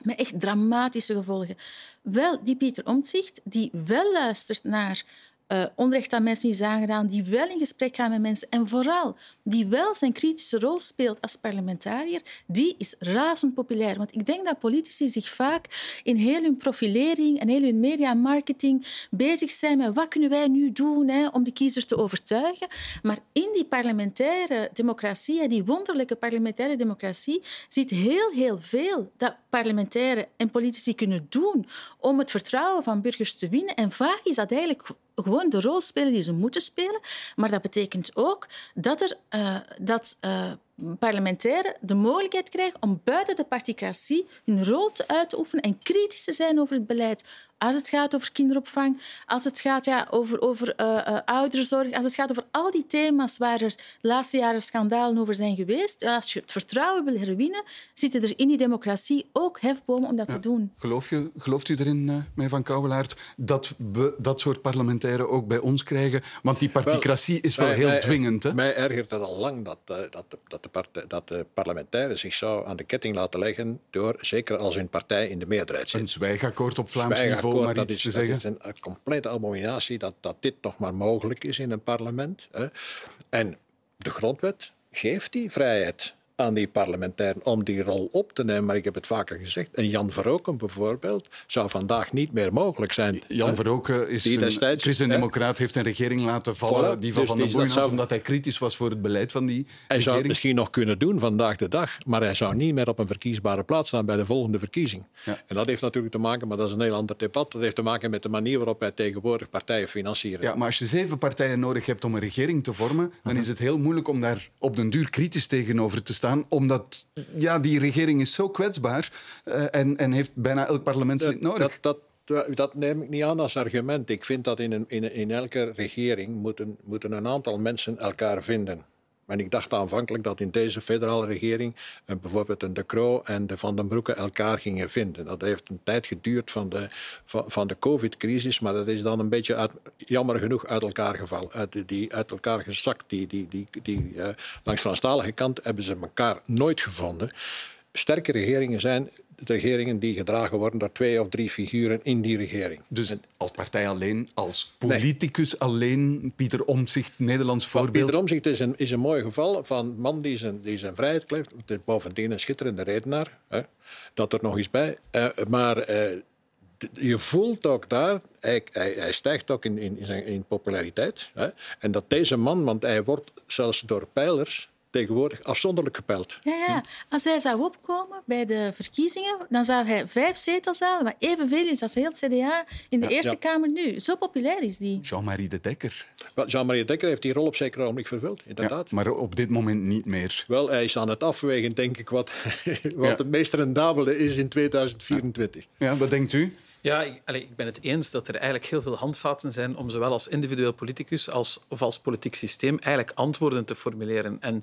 Met echt dramatische gevolgen. Wel, die Pieter Omtzigt, die wel luistert naar uh, onrecht aan mensen is aangedaan, die wel in gesprek gaat met mensen en vooral die wel zijn kritische rol speelt als parlementariër, die is razend populair. Want ik denk dat politici zich vaak in heel hun profilering en heel hun media marketing bezig zijn met wat kunnen wij nu doen hè, om de kiezers te overtuigen. Maar in die parlementaire democratie, die wonderlijke parlementaire democratie, zit heel, heel veel dat parlementairen en politici kunnen doen om het vertrouwen van burgers te winnen. En vaak is dat eigenlijk gewoon de rol spelen die ze moeten spelen. Maar dat betekent ook dat, er, uh, dat uh, parlementairen de mogelijkheid krijgen om buiten de particratie hun rol te uitoefenen en kritisch te zijn over het beleid. Als het gaat over kinderopvang, als het gaat ja, over, over uh, uh, ouderenzorg, als het gaat over al die thema's waar er de laatste jaren schandalen over zijn geweest. Als je het vertrouwen wil herwinnen, zitten er in die democratie ook hefbomen om dat ja. te doen. Geloof je, gelooft u erin, uh, meneer Van Kouwelaert, dat we dat soort parlementairen ook bij ons krijgen? Want die particratie wel, is wel mij, heel mij, dwingend. Hè? Mij ergert het al lang dat, dat, dat, de dat de parlementairen zich zou aan de ketting laten leggen door, zeker als hun partij in de meerderheid zit. Een zwijgakkoord op Vlaams niveau maar dat iets is, te zeggen. Dat is een complete abominatie dat, dat dit toch maar mogelijk is in een parlement. Hè. En de grondwet geeft die vrijheid aan die parlementairen om die rol op te nemen. Maar ik heb het vaker gezegd. En Jan Verhoeken bijvoorbeeld zou vandaag niet meer mogelijk zijn. Jan Verhoeken is Die destijds- een christendemocraat, heeft een regering laten vallen Voilà, die van dus Van der Boeien zou- omdat hij kritisch was voor het beleid van die Hij zou het regering. misschien nog kunnen doen vandaag de dag, maar hij zou niet meer op een verkiesbare plaats staan bij de volgende verkiezing. Ja. En dat heeft natuurlijk te maken, maar dat is een heel ander debat, dat heeft te maken met de manier waarop wij tegenwoordig partijen financieren. Ja, maar als je zeven partijen nodig hebt om een regering te vormen, dan is het heel moeilijk om daar op den duur kritisch tegenover te staan, omdat ja, die regering is zo kwetsbaar eh, en, en heeft bijna elk parlementslid nodig. Dat, dat, dat neem ik niet aan als argument. Ik vind dat in, een, in, een- in elke regering moeten, moeten een aantal mensen elkaar vinden. En ik dacht aanvankelijk dat in deze federale regering eh, bijvoorbeeld een De Croo en de Van den Broeke elkaar gingen vinden. Dat heeft een tijd geduurd van de, van, de COVID-crisis, maar dat is dan een beetje uit, jammer genoeg uit elkaar gevallen. Uit, die, uit elkaar gezakt. Die, die, die, die, eh, langs de Franstalige kant hebben ze elkaar nooit gevonden. Sterke regeringen zijn regeringen die gedragen worden door twee of drie figuren in die regering. Dus als partij alleen, als politicus alleen, Pieter Omtzigt, Nederlands voorbeeld. Pieter Omtzigt is een, is een mooi geval van een man die zijn, die zijn vrijheid kleeft. Het is bovendien een schitterende redenaar. Hè. Dat er nog eens bij. Eh, maar eh, je voelt ook daar, hij, hij, hij stijgt ook in, in, in, zijn, in populariteit. Hè. En dat deze man, want hij wordt zelfs door pijlers tegenwoordig afzonderlijk gepeild. Ja, ja. Als hij zou opkomen bij de verkiezingen, dan zou hij vijf zetels halen, maar evenveel is als heel het CDA in de Ja, Eerste ja. Kamer nu. Zo populair is die. Jean-Marie de Dekker. Jean-Marie Dekker heeft die rol op zeker ogenblik vervuld, inderdaad. Maar op dit moment niet meer. Wel, hij is aan het afwegen, denk ik, wat, wat Ja. het meest rendabele is in 2024. Ja, wat denkt u? Ja, ik, ik ben het eens dat er eigenlijk heel veel handvaten zijn om zowel als individueel politicus als, of als politiek systeem eigenlijk antwoorden te formuleren. En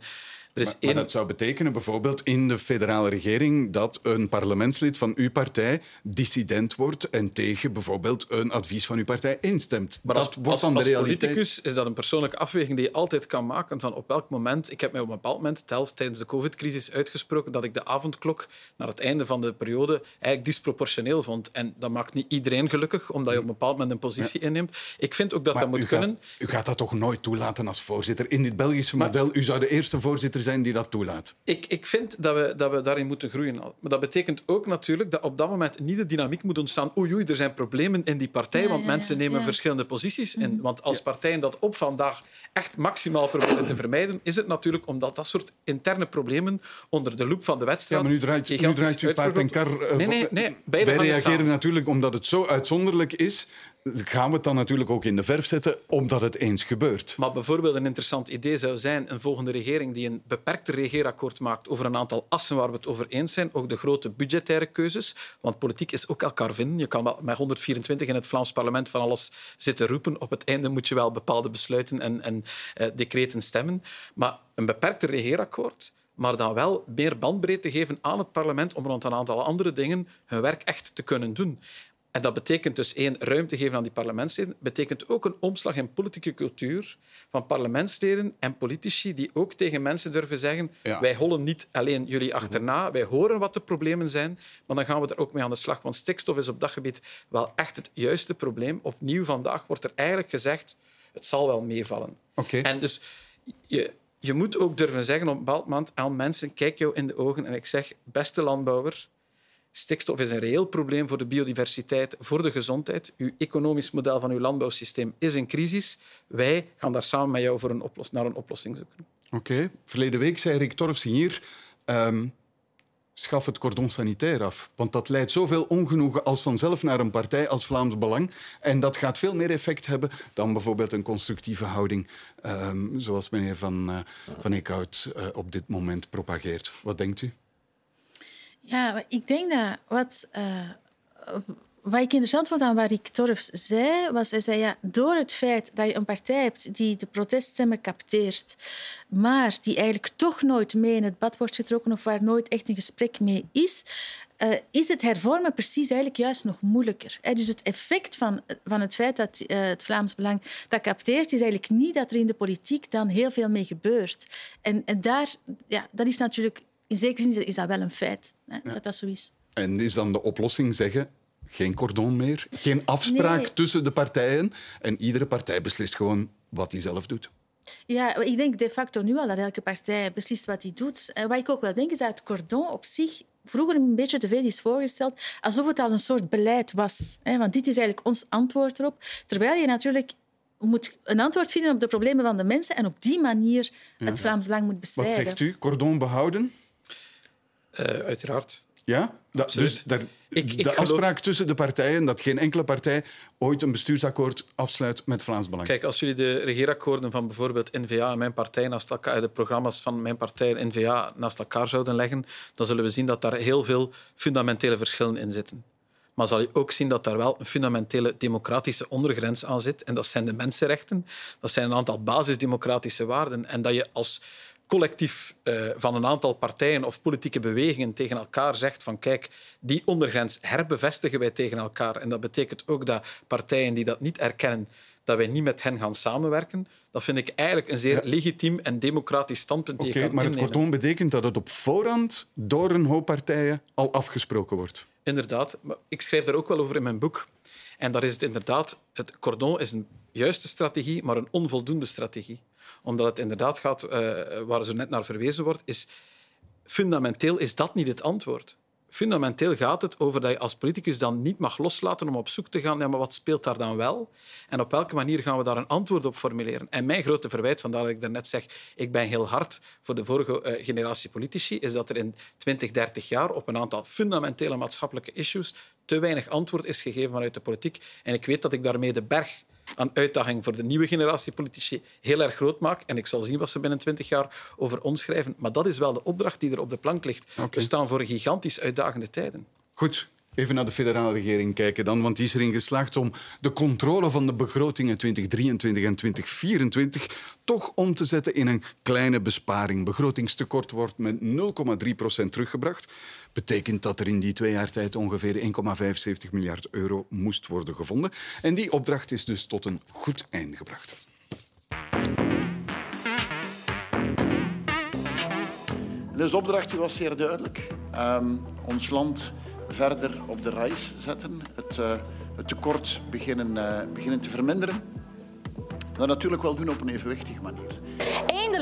is Maar, dat zou betekenen bijvoorbeeld in de federale regering dat een parlementslid van uw partij dissident wordt en tegen bijvoorbeeld een advies van uw partij instemt. Maar dat als, wordt als, dan de als realiteit. politicus is dat een persoonlijke afweging die je altijd kan maken van op welk moment... Ik heb mij op een bepaald moment, zelfs tijdens de covid-crisis, uitgesproken dat ik de avondklok naar het einde van de periode eigenlijk disproportioneel vond. En dat maakt niet iedereen gelukkig, omdat je op een bepaald moment een positie inneemt. Ik vind ook dat Maar dat moet u kunnen. U gaat dat toch nooit toelaten als voorzitter? In dit Belgische model, u zou de eerste voorzitter zijn die dat toelaat. Ik, ik vind dat we, dat we daarin moeten groeien. Maar dat betekent ook natuurlijk dat op dat moment niet de dynamiek moet ontstaan. Oei, oei, er zijn problemen in die partij, Ja, want ja, mensen ja, nemen ja. verschillende posities in. Want als partijen dat op vandaag echt maximaal proberen te vermijden, is het natuurlijk omdat dat soort interne problemen onder de loep van de Ja, wedstrijd maar nu draait, nu draait u paard en kar. eh, Nee, nee, nee. Beide Wij reageren samen. natuurlijk omdat het zo uitzonderlijk is. Gaan we het dan natuurlijk ook in de verf zetten, omdat het eens gebeurt. Maar bijvoorbeeld een interessant idee zou zijn een volgende regering die een beperkter regeerakkoord maakt over een aantal assen waar we het over eens zijn, ook de grote budgettaire keuzes. Want politiek is ook elkaar vinden. Je kan wel met 124 in het Vlaams parlement van alles zitten roepen. Op het einde moet je wel bepaalde besluiten en, en eh, decreten stemmen. Maar een beperkter regeerakkoord maar dan wel meer bandbreedte geven aan het parlement om rond een aantal andere dingen hun werk echt te kunnen doen. En dat betekent dus één, ruimte geven aan die parlementsleden. betekent ook een omslag in politieke cultuur van parlementsleden en politici die ook tegen mensen durven zeggen Ja. wij hollen niet alleen jullie achterna, wij horen wat de problemen zijn, maar dan gaan we er ook mee aan de slag. Want stikstof is op dat gebied wel echt het juiste probleem. Opnieuw vandaag wordt er eigenlijk gezegd het zal wel meevallen. Oké. En dus je, je moet ook durven zeggen op een bepaald moment aan mensen, kijk jou in de ogen en ik zeg, beste landbouwer, stikstof is een reëel probleem voor de biodiversiteit, voor de gezondheid. Uw economisch model van uw landbouwsysteem is in crisis. Wij gaan daar samen met jou voor een naar een oplossing zoeken. Oké. Verleden week zei Rick Torfs hier... ehm, schaf het cordon sanitair af. Want dat leidt zoveel ongenoegen als vanzelf naar een partij als Vlaams Belang. En dat gaat veel meer effect hebben dan bijvoorbeeld een constructieve houding... ehm, zoals meneer Van, eh van Eekhout eh, op dit moment propageert. Wat denkt u? Ja, ik denk dat wat, eh, wat ik interessant vond aan wat Rick Torfs zei, was hij zei ja, door het feit dat je een partij hebt die de proteststemmen capteert, maar die eigenlijk toch nooit mee in het bad wordt getrokken of waar nooit echt een gesprek mee is, eh, is het hervormen precies eigenlijk juist nog moeilijker. Hè, Dus het effect van, van het feit dat eh, het Vlaams Belang dat capteert, is eigenlijk niet dat er in de politiek dan heel veel mee gebeurt. En, en daar, ja, dat is natuurlijk, in zekere zin is dat wel een feit, hè, dat dat zo is. En is dan de oplossing zeggen... Geen cordon meer, geen afspraak Nee. tussen de partijen. En iedere partij beslist gewoon wat hij zelf doet. Ja, ik denk de facto nu al dat elke partij beslist wat hij doet. En wat ik ook wel denk, is dat het cordon op zich vroeger een beetje te veel is voorgesteld, alsof het al een soort beleid was. Want dit is eigenlijk ons antwoord erop. Terwijl je natuurlijk moet een antwoord vinden op de problemen van de mensen en op die manier het Vlaams Belang moet bestrijden. Wat zegt u? Cordon behouden? Uh, uiteraard. Ja? Dus daar, ik, ik de afspraak tussen de partijen dat geen enkele partij ooit een bestuursakkoord afsluit met Vlaams Belang. Kijk, als jullie de regeerakkoorden van bijvoorbeeld N-VA en mijn partij naast elkaar, de programma's van mijn partij en N-VA naast elkaar zouden leggen, dan zullen we zien dat daar heel veel fundamentele verschillen in zitten. Maar zal je ook zien dat daar wel een fundamentele democratische ondergrens aan zit. En dat zijn de mensenrechten. Dat zijn een aantal basisdemocratische waarden. En dat je als collectief uh, van een aantal partijen of politieke bewegingen tegen elkaar zegt van kijk, die ondergrens herbevestigen wij tegen elkaar. En dat betekent ook dat partijen die dat niet erkennen, dat wij niet met hen gaan samenwerken. Dat vind ik eigenlijk een zeer legitiem en democratisch standpunt. Oké, okay, maar het cordon betekent dat het op voorhand door een hoop partijen al afgesproken wordt. Inderdaad. Maar ik schrijf daar ook wel over in mijn boek. En daar is het inderdaad... Het cordon is een juiste strategie, maar een onvoldoende strategie. Omdat het inderdaad gaat, uh, waar zo net naar verwezen wordt, is... Fundamenteel is dat niet het antwoord fundamenteel gaat het over dat je als politicus dan niet mag loslaten om op zoek te gaan, ja, maar wat speelt daar dan wel? En op welke manier gaan we daar een antwoord op formuleren? En mijn grote verwijt, vandaar dat ik daarnet zeg, ik ben heel hard voor de vorige uh, generatie politici, is dat er in 20, 30 jaar op een aantal fundamentele maatschappelijke issues te weinig antwoord is gegeven vanuit de politiek. En ik weet dat ik daarmee de berg aan uitdaging voor de nieuwe generatie politici heel erg groot maak. En ik zal zien wat ze binnen twintig jaar over ons schrijven. Maar dat is wel de opdracht die er op de plank ligt. We staan voor gigantisch uitdagende tijden. Goed, Even naar de federale regering kijken dan, want die is erin geslaagd om de controle van de begrotingen 2023 en 2024 toch om te zetten in een kleine besparing. Begrotingstekort wordt met 0,3 procent teruggebracht. Betekent dat er in die twee jaar tijd ongeveer 1,75 miljard euro moest worden gevonden. En die opdracht is dus tot een goed einde gebracht. Dus opdracht was zeer duidelijk. Um, ons land verder op de reis zetten, het, uh, het tekort beginnen, uh, beginnen te verminderen. Dat natuurlijk wel doen op een evenwichtige manier.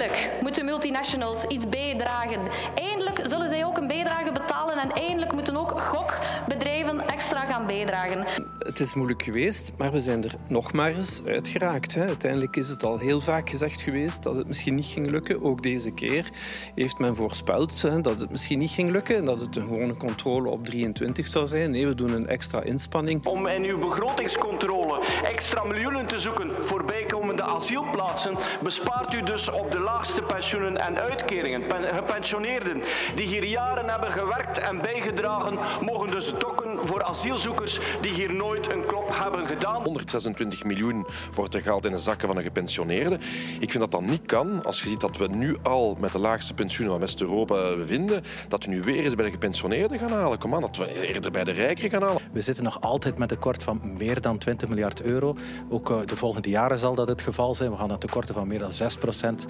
Eindelijk moeten multinationals iets bijdragen. Eindelijk zullen zij ook een bijdrage betalen en eindelijk moeten ook gokbedrijven extra gaan bijdragen. Het is moeilijk geweest, maar we zijn er nog maar eens uitgeraakt. Hè. Uiteindelijk is het al heel vaak gezegd geweest dat het misschien niet ging lukken. Ook deze keer heeft men voorspeld hè, dat het misschien niet ging lukken en dat het een gewone controle op 23 zou zijn. Nee, we doen een extra inspanning. Om in uw begrotingscontrole extra miljoenen te zoeken voor bijkomende asielplaatsen, bespaart u dus op de laagste pensioenen en uitkeringen. Gepensioneerden die hier jaren hebben gewerkt en bijgedragen, mogen dus dokken voor asielzoekers die hier nooit een klop hebben gedaan. 126 miljoen wordt er gehaald in de zakken van een gepensioneerde. Ik vind dat dat niet kan, als je ziet dat we nu al met de laagste pensioenen van West-Europa vinden, dat we nu weer eens bij de gepensioneerden gaan halen. Kom aan, dat we eerder bij de rijken gaan halen. We zitten nog altijd met een tekort van meer dan 20 miljard euro. Ook eh, de volgende jaren zal dat het geval zijn. We gaan naar tekorten van meer dan 6 procent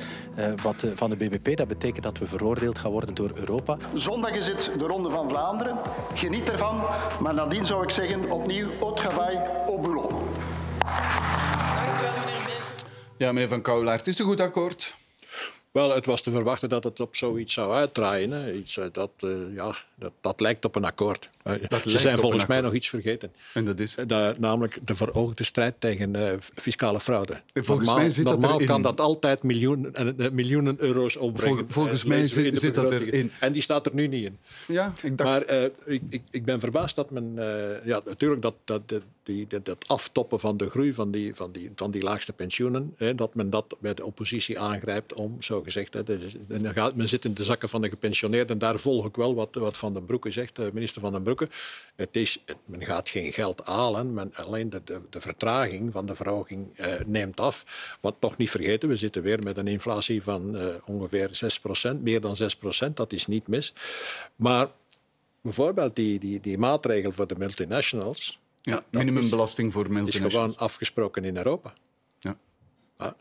wat, van de BBP. Dat betekent dat we veroordeeld gaan worden door Europa. Zondag is het de Ronde van Vlaanderen. Geniet ervan. Maar nadien zou ik zeggen opnieuw au travail, au boulot. Ja, meneer Van Kouwelaert, het is een goed akkoord. Wel, het was te verwachten dat het op zoiets zou uitdraaien. Hè. Iets, eh, dat, uh, ja, dat, dat, lijkt op een akkoord. Dat Ze zijn volgens mij nog iets vergeten. En dat is? Dat, namelijk de veroogde strijd tegen uh, fiscale fraude. Volgens normaal, mij zit normaal dat kan dat altijd miljoenen, miljoenen euro's opbrengen. Vol, volgens mij zit, zit dat erin. En die staat er nu niet in. Ja, ik dacht... Maar ik, ik, ik, ben verbaasd dat men... ja, natuurlijk dat, dat, die, dat, dat, aftoppen van de groei van die, van die, van die laagste pensioenen, hè, dat men dat bij de oppositie aangrijpt om, zo gezegd, hè, gaat, men zit in de zakken van de gepensioneerden en daar volg ik wel wat, wat Van den Broeke zegt, de minister Van den Broeke. Het is, het, men gaat geen geld halen, men, alleen de, de, de vertraging van de verhoging eh, neemt af. Wat toch niet vergeten, we zitten weer met een inflatie van uh, ongeveer 6% meer dan 6% dat is niet mis. Maar bijvoorbeeld die, die, die maatregel voor de multinationals, ja, minimumbelasting voor multinationals. is gewoon afgesproken in Europa. Ja. ja.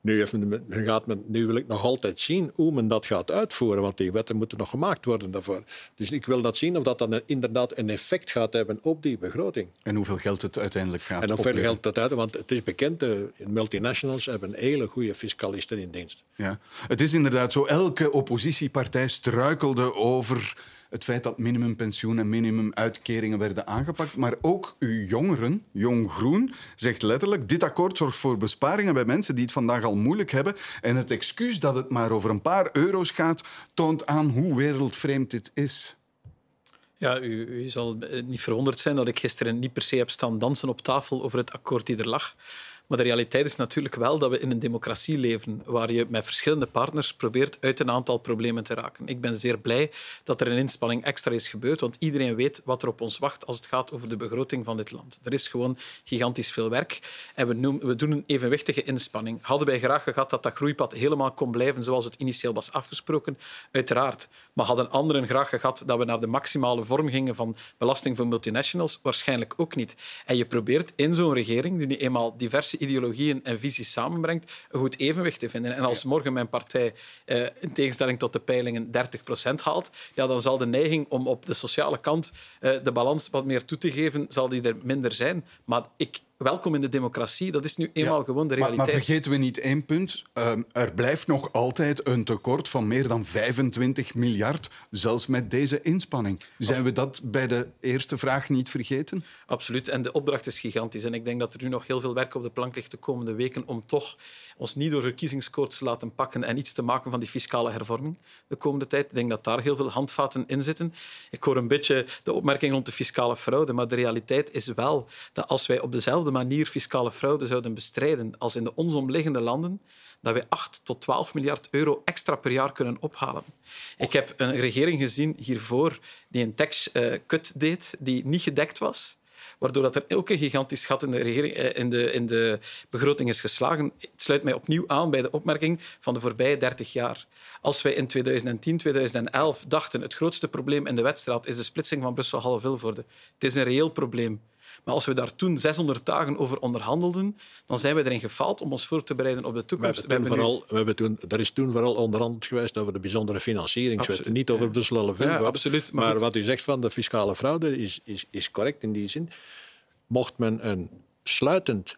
Nu, heeft men, gaat men, nu wil ik nog altijd zien hoe men dat gaat uitvoeren, want die wetten moeten nog gemaakt worden daarvoor. Dus ik wil dat zien of dat dan inderdaad een effect gaat hebben op die begroting. En hoeveel geld het uiteindelijk gaat En hoeveel geld het uit, want het is bekend, de multinationals hebben hele goede fiscalisten in dienst. Ja, het is inderdaad zo. Elke oppositiepartij struikelde over het feit dat minimumpensioen en minimumuitkeringen werden aangepakt. Maar ook uw jongeren, Jong Groen, zegt letterlijk... dit akkoord zorgt voor besparingen bij mensen die het vandaag al moeilijk hebben. En het excuus dat het maar over een paar euro's gaat... toont aan hoe wereldvreemd dit is. Ja, u, u, zal niet verwonderd zijn dat ik gisteren niet per se heb staan dansen op tafel over het akkoord die er lag. Maar de realiteit is natuurlijk wel dat we in een democratie leven waar je met verschillende partners probeert uit een aantal problemen te raken. Ik ben zeer blij dat er een inspanning extra is gebeurd, want iedereen weet wat er op ons wacht als het gaat over de begroting van dit land. Er is gewoon gigantisch veel werk en we, doen een evenwichtige inspanning. Hadden wij graag gehad dat dat groeipad helemaal kon blijven zoals het initieel was afgesproken? Uiteraard. Maar hadden anderen graag gehad dat we naar de maximale vorm gingen van belasting voor multinationals? Waarschijnlijk ook niet. En je probeert in zo'n regering, die nu eenmaal diverse ideologieën en visies samenbrengt, een goed evenwicht te vinden. En als morgen mijn partij, eh, in tegenstelling tot de peilingen, 30% haalt, ja, dan zal de neiging om op de sociale kant eh, de balans wat meer toe te geven, zal die er minder zijn. Maar ik, welkom in de democratie. Dat is nu eenmaal gewoon de realiteit. Maar, maar, vergeten we niet één punt. Um, er blijft nog altijd een tekort van meer dan 25 miljard, zelfs met deze inspanning. Zijn we dat bij de eerste vraag niet vergeten? Absoluut. En de opdracht is gigantisch. En ik denk dat er nu nog heel veel werk op de plank ligt de komende weken om toch ons niet door verkiezingskoorts te laten pakken en iets te maken van die fiscale hervorming de komende tijd. Ik denk dat daar heel veel handvaten in zitten. Ik hoor een beetje de opmerking rond de fiscale fraude, maar de realiteit is wel dat als wij op dezelfde manier fiscale fraude zouden bestrijden als in de ons omliggende landen, dat wij 8 tot 12 miljard euro extra per jaar kunnen ophalen. Ik heb een regering gezien hiervoor die een tax uh, cut deed die niet gedekt was waardoor dat er ook een gigantisch gat in de, regering, eh, in, de, in de begroting is geslagen. Sluit mij opnieuw aan bij de opmerking van de voorbije 30 jaar. Als wij in 2010, 2011 dachten het grootste probleem in de wedstrijd is de splitsing van Brussel-Halle-Vilvoorde. Het is een reëel probleem. Maar als we daar toen 600 dagen over onderhandelden, dan zijn we erin gefaald om ons voor te bereiden op de toekomst. We hebben, vooral, we hebben toen, er is toen vooral onderhandeld geweest over de bijzondere financieringswet. Niet over Brussel ja, absoluut. Maar, maar wat u zegt van de fiscale fraude is, is, is correct in die zin. Mocht men een sluitend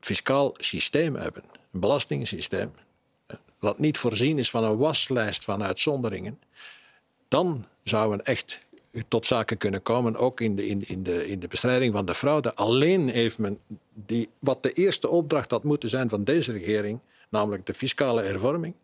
fiscaal systeem hebben, een belastingssysteem, dat niet voorzien is van een waslijst van uitzonderingen, dan zouden echt tot zaken kunnen komen, ook in de, in, in, de, in de bestrijding van de fraude. Alleen heeft men die, wat de eerste opdracht had moeten zijn van deze regering, namelijk de fiscale hervorming,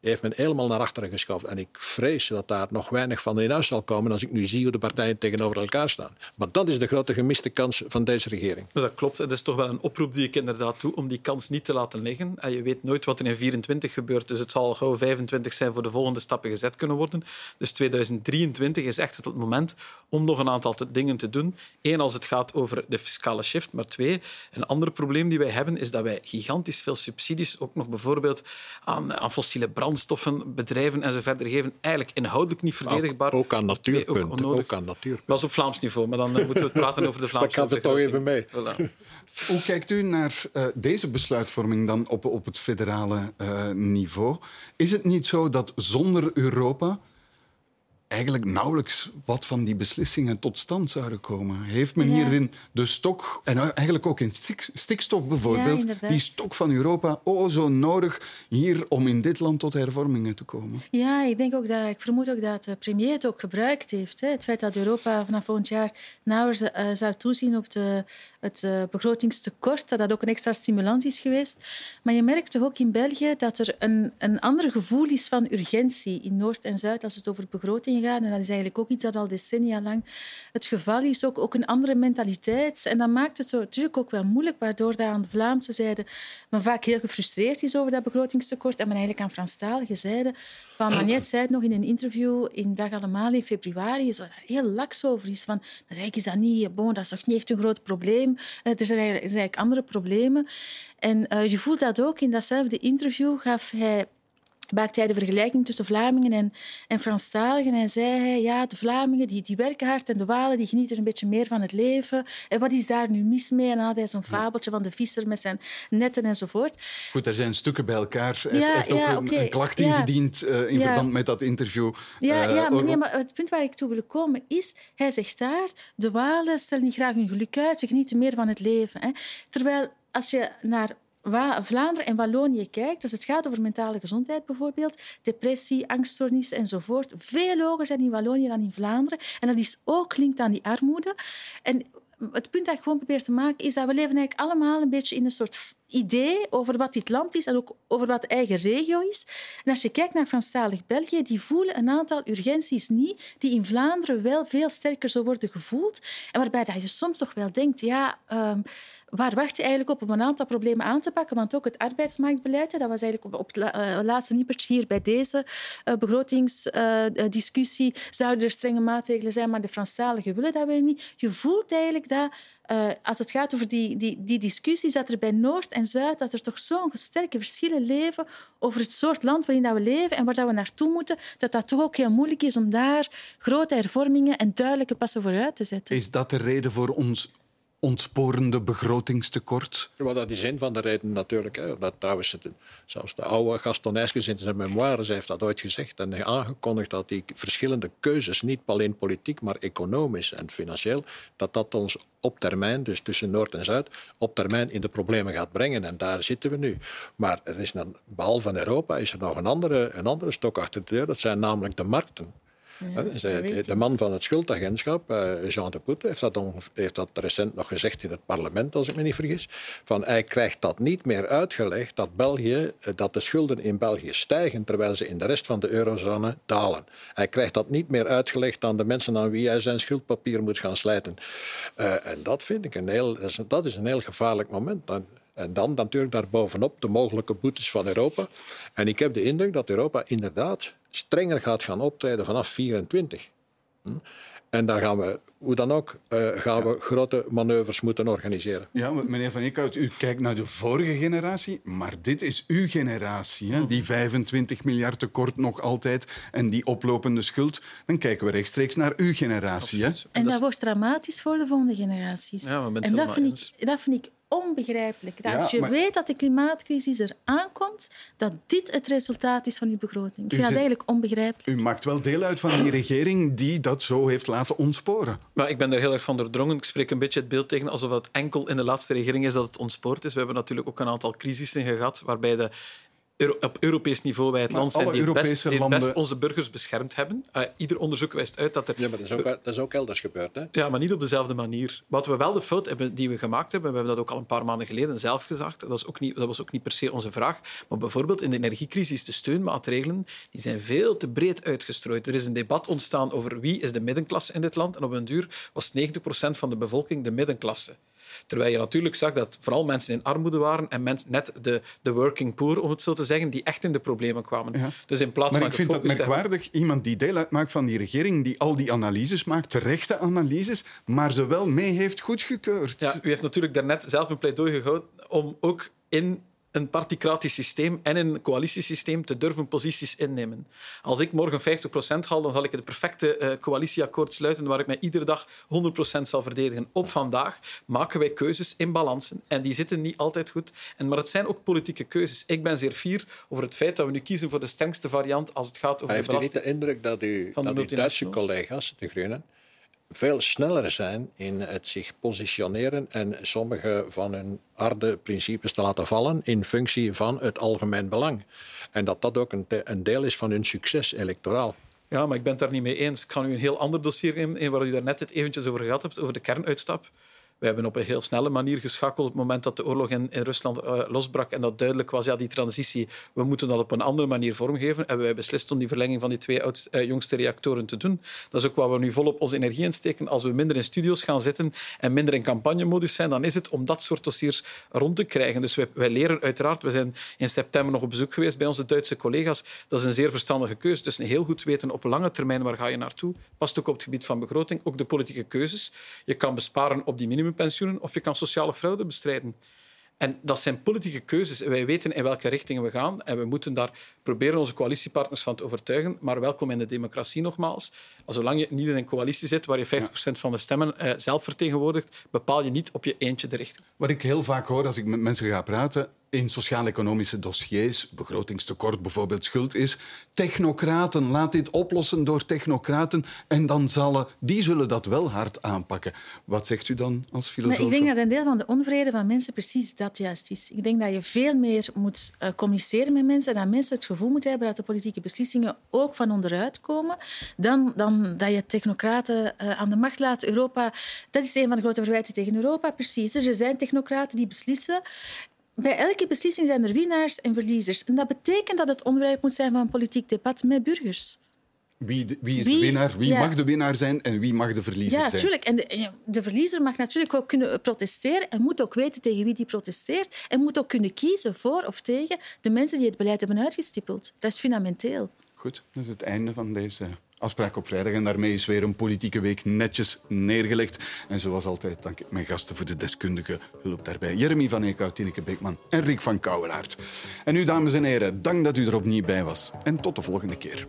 heeft men helemaal naar achteren geschoven. En ik vrees dat daar nog weinig van in huis zal komen als ik nu zie hoe de partijen tegenover elkaar staan. Maar dat is de grote gemiste kans van deze regering. Dat klopt. Het is toch wel een oproep die ik inderdaad doe om die kans niet te laten liggen. En je weet nooit wat er in 24 gebeurt, dus het zal gauw 25 zijn voor de volgende stappen gezet kunnen worden. Dus 2023 is echt het moment om nog een aantal dingen te doen. Eén, als het gaat over de fiscale shift. Maar twee, een ander probleem die wij hebben, is dat wij gigantisch veel subsidies ook nog bijvoorbeeld aan, aan fossiele brand brandstoffen, bedrijven en zo verder geven, eigenlijk inhoudelijk niet verdedigbaar. Ook, aan natuurpunten. Ook, ook, aan natuurpunten. Dat is op Vlaams niveau, maar dan uh, moeten we praten over de Vlaamse Ik ga het toch even mee. Voilà. Hoe kijkt u naar uh, deze besluitvorming dan op, op het federale uh, niveau? Is het niet zo dat zonder Europa eigenlijk nauwelijks wat van die beslissingen tot stand zouden komen. Heeft men hierin de stok, en eigenlijk ook in stikstof bijvoorbeeld, die stok van Europa oh zo nodig hier om in dit land tot hervormingen te komen? Ja, ik denk ook dat, ik vermoed ook dat de premier het ook gebruikt heeft. Hè. Het feit dat Europa vanaf volgend jaar nauwelijks uh, zou toezien op de, het uh, begrotingstekort, dat dat ook een extra stimulans is geweest. Maar je merkt toch ook in België dat er een, een ander gevoel is van urgentie in Noord en Zuid als het over begroting gaan. En dat is eigenlijk ook iets dat al decennia lang het geval is. Ook, ook een andere mentaliteit. En dat maakt het natuurlijk ook wel moeilijk, waardoor dat aan de Vlaamse zijde men vaak heel gefrustreerd is over dat begrotingstekort. En men eigenlijk aan Franstalige zijde van Magnet zei het nog in een interview in Dag Allemaal in februari, zo heel laks over is. Van, dan ik, is dat niet, bon, dat is toch niet echt een groot probleem. Uh, er, zijn eigenlijk, er andere problemen. En uh, je voelt dat ook in datzelfde interview gaf hij maakte hij de vergelijking tussen Vlamingen en, en Franstaligen. En zei hij, ja, de Vlamingen die, die werken hard en de Walen die genieten een beetje meer van het leven. En wat is daar nu mis mee? En dan had hij zo'n fabeltje van de visser met zijn netten enzovoort. Goed, er zijn stukken bij elkaar. Hij Ja, heeft ook ja, een, klacht Ja. ingediend eh, in verband met dat interview. Ja, Eh, ja maar, nee, maar het punt waar ik toe wil komen is, hij zegt daar, de Walen stellen niet graag hun geluk uit, ze genieten meer van het leven. Hè. Terwijl als je naar Wa- Vlaanderen en Wallonië kijkt, als het gaat over mentale gezondheid bijvoorbeeld, depressie, angststoornis enzovoort, veel hoger zijn in Wallonië dan in Vlaanderen. En dat is ook gelinkt aan die armoede. En het punt dat ik gewoon probeer te maken is dat we leven eigenlijk allemaal een beetje in een soort idee over wat dit land is en ook over wat de eigen regio is. En als je kijkt naar Franstalig België, die voelen een aantal urgenties niet die in Vlaanderen wel veel sterker zo worden gevoeld. En waarbij dat je soms toch wel denkt, ja... ehm, Waar wacht je eigenlijk op om een aantal problemen aan te pakken? Want ook het arbeidsmarktbeleid, dat was eigenlijk op, het eh, laatste nippertje hier bij deze eh, begrotingsdiscussie, zouden er strenge maatregelen zijn, maar de Franstaligen willen dat weer niet. Je voelt eigenlijk dat, eh, als het gaat over die, die, die discussies, dat er bij Noord en Zuid dat er toch zo'n sterke verschillen leven over het soort land waarin dat we leven en waar dat we naartoe moeten, dat dat toch ook heel moeilijk is om daar grote hervormingen en duidelijke passen vooruit te zetten. Is dat de reden voor ons ontsporende begrotingstekort? Wel, dat is een van de redenen natuurlijk. Hè. Dat, trouwens, zelfs de oude Gaston Eyskens in zijn memoires heeft dat ooit gezegd en aangekondigd dat die verschillende keuzes, niet alleen politiek, maar economisch en financieel, dat dat ons op termijn, dus tussen Noord en Zuid, op termijn in de problemen gaat brengen. En daar zitten we nu. Maar er is dan, behalve Europa is er nog een andere, een andere stok achter de deur. Dat zijn namelijk de markten. De, de man van het schuldagentschap, eh, Jean de Poete, heeft dat, ongeveer- heeft dat recent nog gezegd in het parlement, als ik me niet vergis. Van hij krijgt dat niet meer uitgelegd dat, België, eh, dat de schulden in België stijgen terwijl ze in de rest van de eurozone dalen. Hij krijgt dat niet meer uitgelegd aan de mensen aan wie hij zijn schuldpapier moet gaan slijten. Eh, en dat vind ik een heel, dat is, dat is een heel gevaarlijk moment. Dan, en dan natuurlijk daarbovenop de mogelijke boetes van Europa. En ik heb de indruk dat Europa inderdaad strenger gaat gaan optreden vanaf 24. Hm? En daar gaan we, hoe dan ook, eh, gaan we grote manoeuvres moeten organiseren. Ja, meneer Van Eekhout, u kijkt naar de vorige generatie, maar dit is uw generatie. Hè? Die 25 miljard tekort nog altijd en die oplopende schuld. Dan kijken we rechtstreeks naar uw generatie. Hè? En dat wordt dramatisch voor de volgende generaties. Ja, en dat vind, ik, dat vind ik onbegrijpelijk. Dat Ja, als je maar- weet dat de klimaatcrisis er aankomt, dat dit het resultaat is van uw begroting. Ik U vind dat eigenlijk onbegrijpelijk. U maakt wel deel uit van die regering die dat zo heeft laten ontsporen. Maar ik ben er heel erg van doordrongen. Ik spreek een beetje het beeld tegen alsof het enkel in de laatste regering is dat het ontspoord is. We hebben natuurlijk ook een aantal crisissen gehad waarbij de Euro- op Europees niveau wij het Maar land zijn die het best, die het best onze burgers beschermd hebben. Ieder onderzoek wijst uit dat er... Ja, maar dat is ook, dat is ook elders gebeurd. Hè? Ja, maar niet op dezelfde manier. Wat we wel de fout hebben die we gemaakt hebben, we hebben dat ook al een paar maanden geleden zelf gezegd, dat, is ook niet, dat was ook niet per se onze vraag, maar bijvoorbeeld in de energiecrisis, de steunmaatregelen, die zijn veel te breed uitgestrooid. Er is een debat ontstaan over wie is de middenklasse in dit land en op een duur was 90% van de bevolking de middenklasse. Terwijl je natuurlijk zag dat vooral mensen in armoede waren en mensen, net de, de working poor, om het zo te zeggen, die echt in de problemen kwamen. Dus in plaats Maar van ik vind dat hebben- merkwaardig. Iemand die deel uitmaakt van die regering, die al die analyses maakt, terechte analyses, maar ze wel mee heeft goedgekeurd. Ja, u heeft natuurlijk daarnet zelf een pleidooi gehouden om ook in een particratisch systeem en een coalitiesysteem te durven posities innemen. Als ik morgen 50% haal, dan zal ik het perfecte eh, coalitieakkoord sluiten waar ik mij iedere dag 100% zal verdedigen. Op vandaag maken wij keuzes in balansen en die zitten niet altijd goed. En, maar het zijn ook politieke keuzes. Ik ben zeer fier over het feit dat we nu kiezen voor de strengste variant als het gaat over Hij de heeft u niet belasting. de indruk dat, u, dat uw Duitse collega's, de Groenen, veel sneller zijn in het zich positioneren en sommige van hun harde principes te laten vallen in functie van het algemeen belang. En dat dat ook een, een deel is van hun succes electoraal. Ja, maar ik ben het daar niet mee eens. Ik ga nu een heel ander dossier nemen, waar u daarnet het eventjes over gehad hebt, over de kernuitstap. We hebben op een heel snelle manier geschakeld op het moment dat de oorlog in, in Rusland eh, losbrak en dat duidelijk was, ja, die transitie, we moeten dat op een andere manier vormgeven. Hebben wij beslist om die verlenging van die twee eh, jongste reactoren te doen. Dat is ook waar we nu volop onze energie in steken. Als we minder in studio's gaan zitten en minder in campagnemodus zijn, dan is het om dat soort dossiers rond te krijgen. Dus wij, leren uiteraard, we zijn in september nog op bezoek geweest bij onze Duitse collega's. Dat is een zeer verstandige keuze. Dus een heel goed weten op lange termijn waar ga je naartoe. Past ook op het gebied van begroting, ook de politieke keuzes. Je kan besparen op die minimumpensioenen of je kan sociale fraude bestrijden. En dat zijn politieke keuzes. Wij weten in welke richting we gaan en we moeten daar proberen onze coalitiepartners van te overtuigen. Maar welkom in de democratie nogmaals. Zolang je niet in een coalitie zit waar je 50% van de stemmen eh, zelf vertegenwoordigt, bepaal je niet op je eentje de richting. Wat ik heel vaak hoor als ik met mensen ga praten, in sociaal-economische dossiers, begrotingstekort bijvoorbeeld, schuld is. Technocraten, laat dit oplossen door technocraten en dan zullen die zullen dat wel hard aanpakken. Wat zegt u dan als filosoof? ik denk dat een deel van de onvrede van mensen precies dat juist is. Ik denk dat je veel meer moet uh, communiceren met mensen, dat mensen het gevoel moeten hebben dat de politieke beslissingen ook van onderuit komen, dan, dan dat je technocraten uh, aan de macht laat. Europa, dat is een van de grote verwijten tegen Europa, precies. Er zijn technocraten die beslissen bij elke beslissing zijn er winnaars en verliezers. En dat betekent dat het onderwerp moet zijn van een politiek debat met burgers. Wie, de, wie is de winnaar? Wie mag de winnaar zijn en wie mag de verliezer ja, zijn? Tuurlijk. En de, de, verliezer mag natuurlijk ook kunnen protesteren en moet ook weten tegen wie die protesteert en moet ook kunnen kiezen voor of tegen de mensen die het beleid hebben uitgestippeld. Dat is fundamenteel. Goed, dat is het einde van deze afspraak op vrijdag. En daarmee is weer een politieke week netjes neergelegd. En zoals altijd dank ik mijn gasten voor de deskundige hulp daarbij. Jeremy van Eekhout, Tineke Beekman en Rick van Kouwelaert. En u, dames en heren, dank dat u er opnieuw bij was. En tot de volgende keer.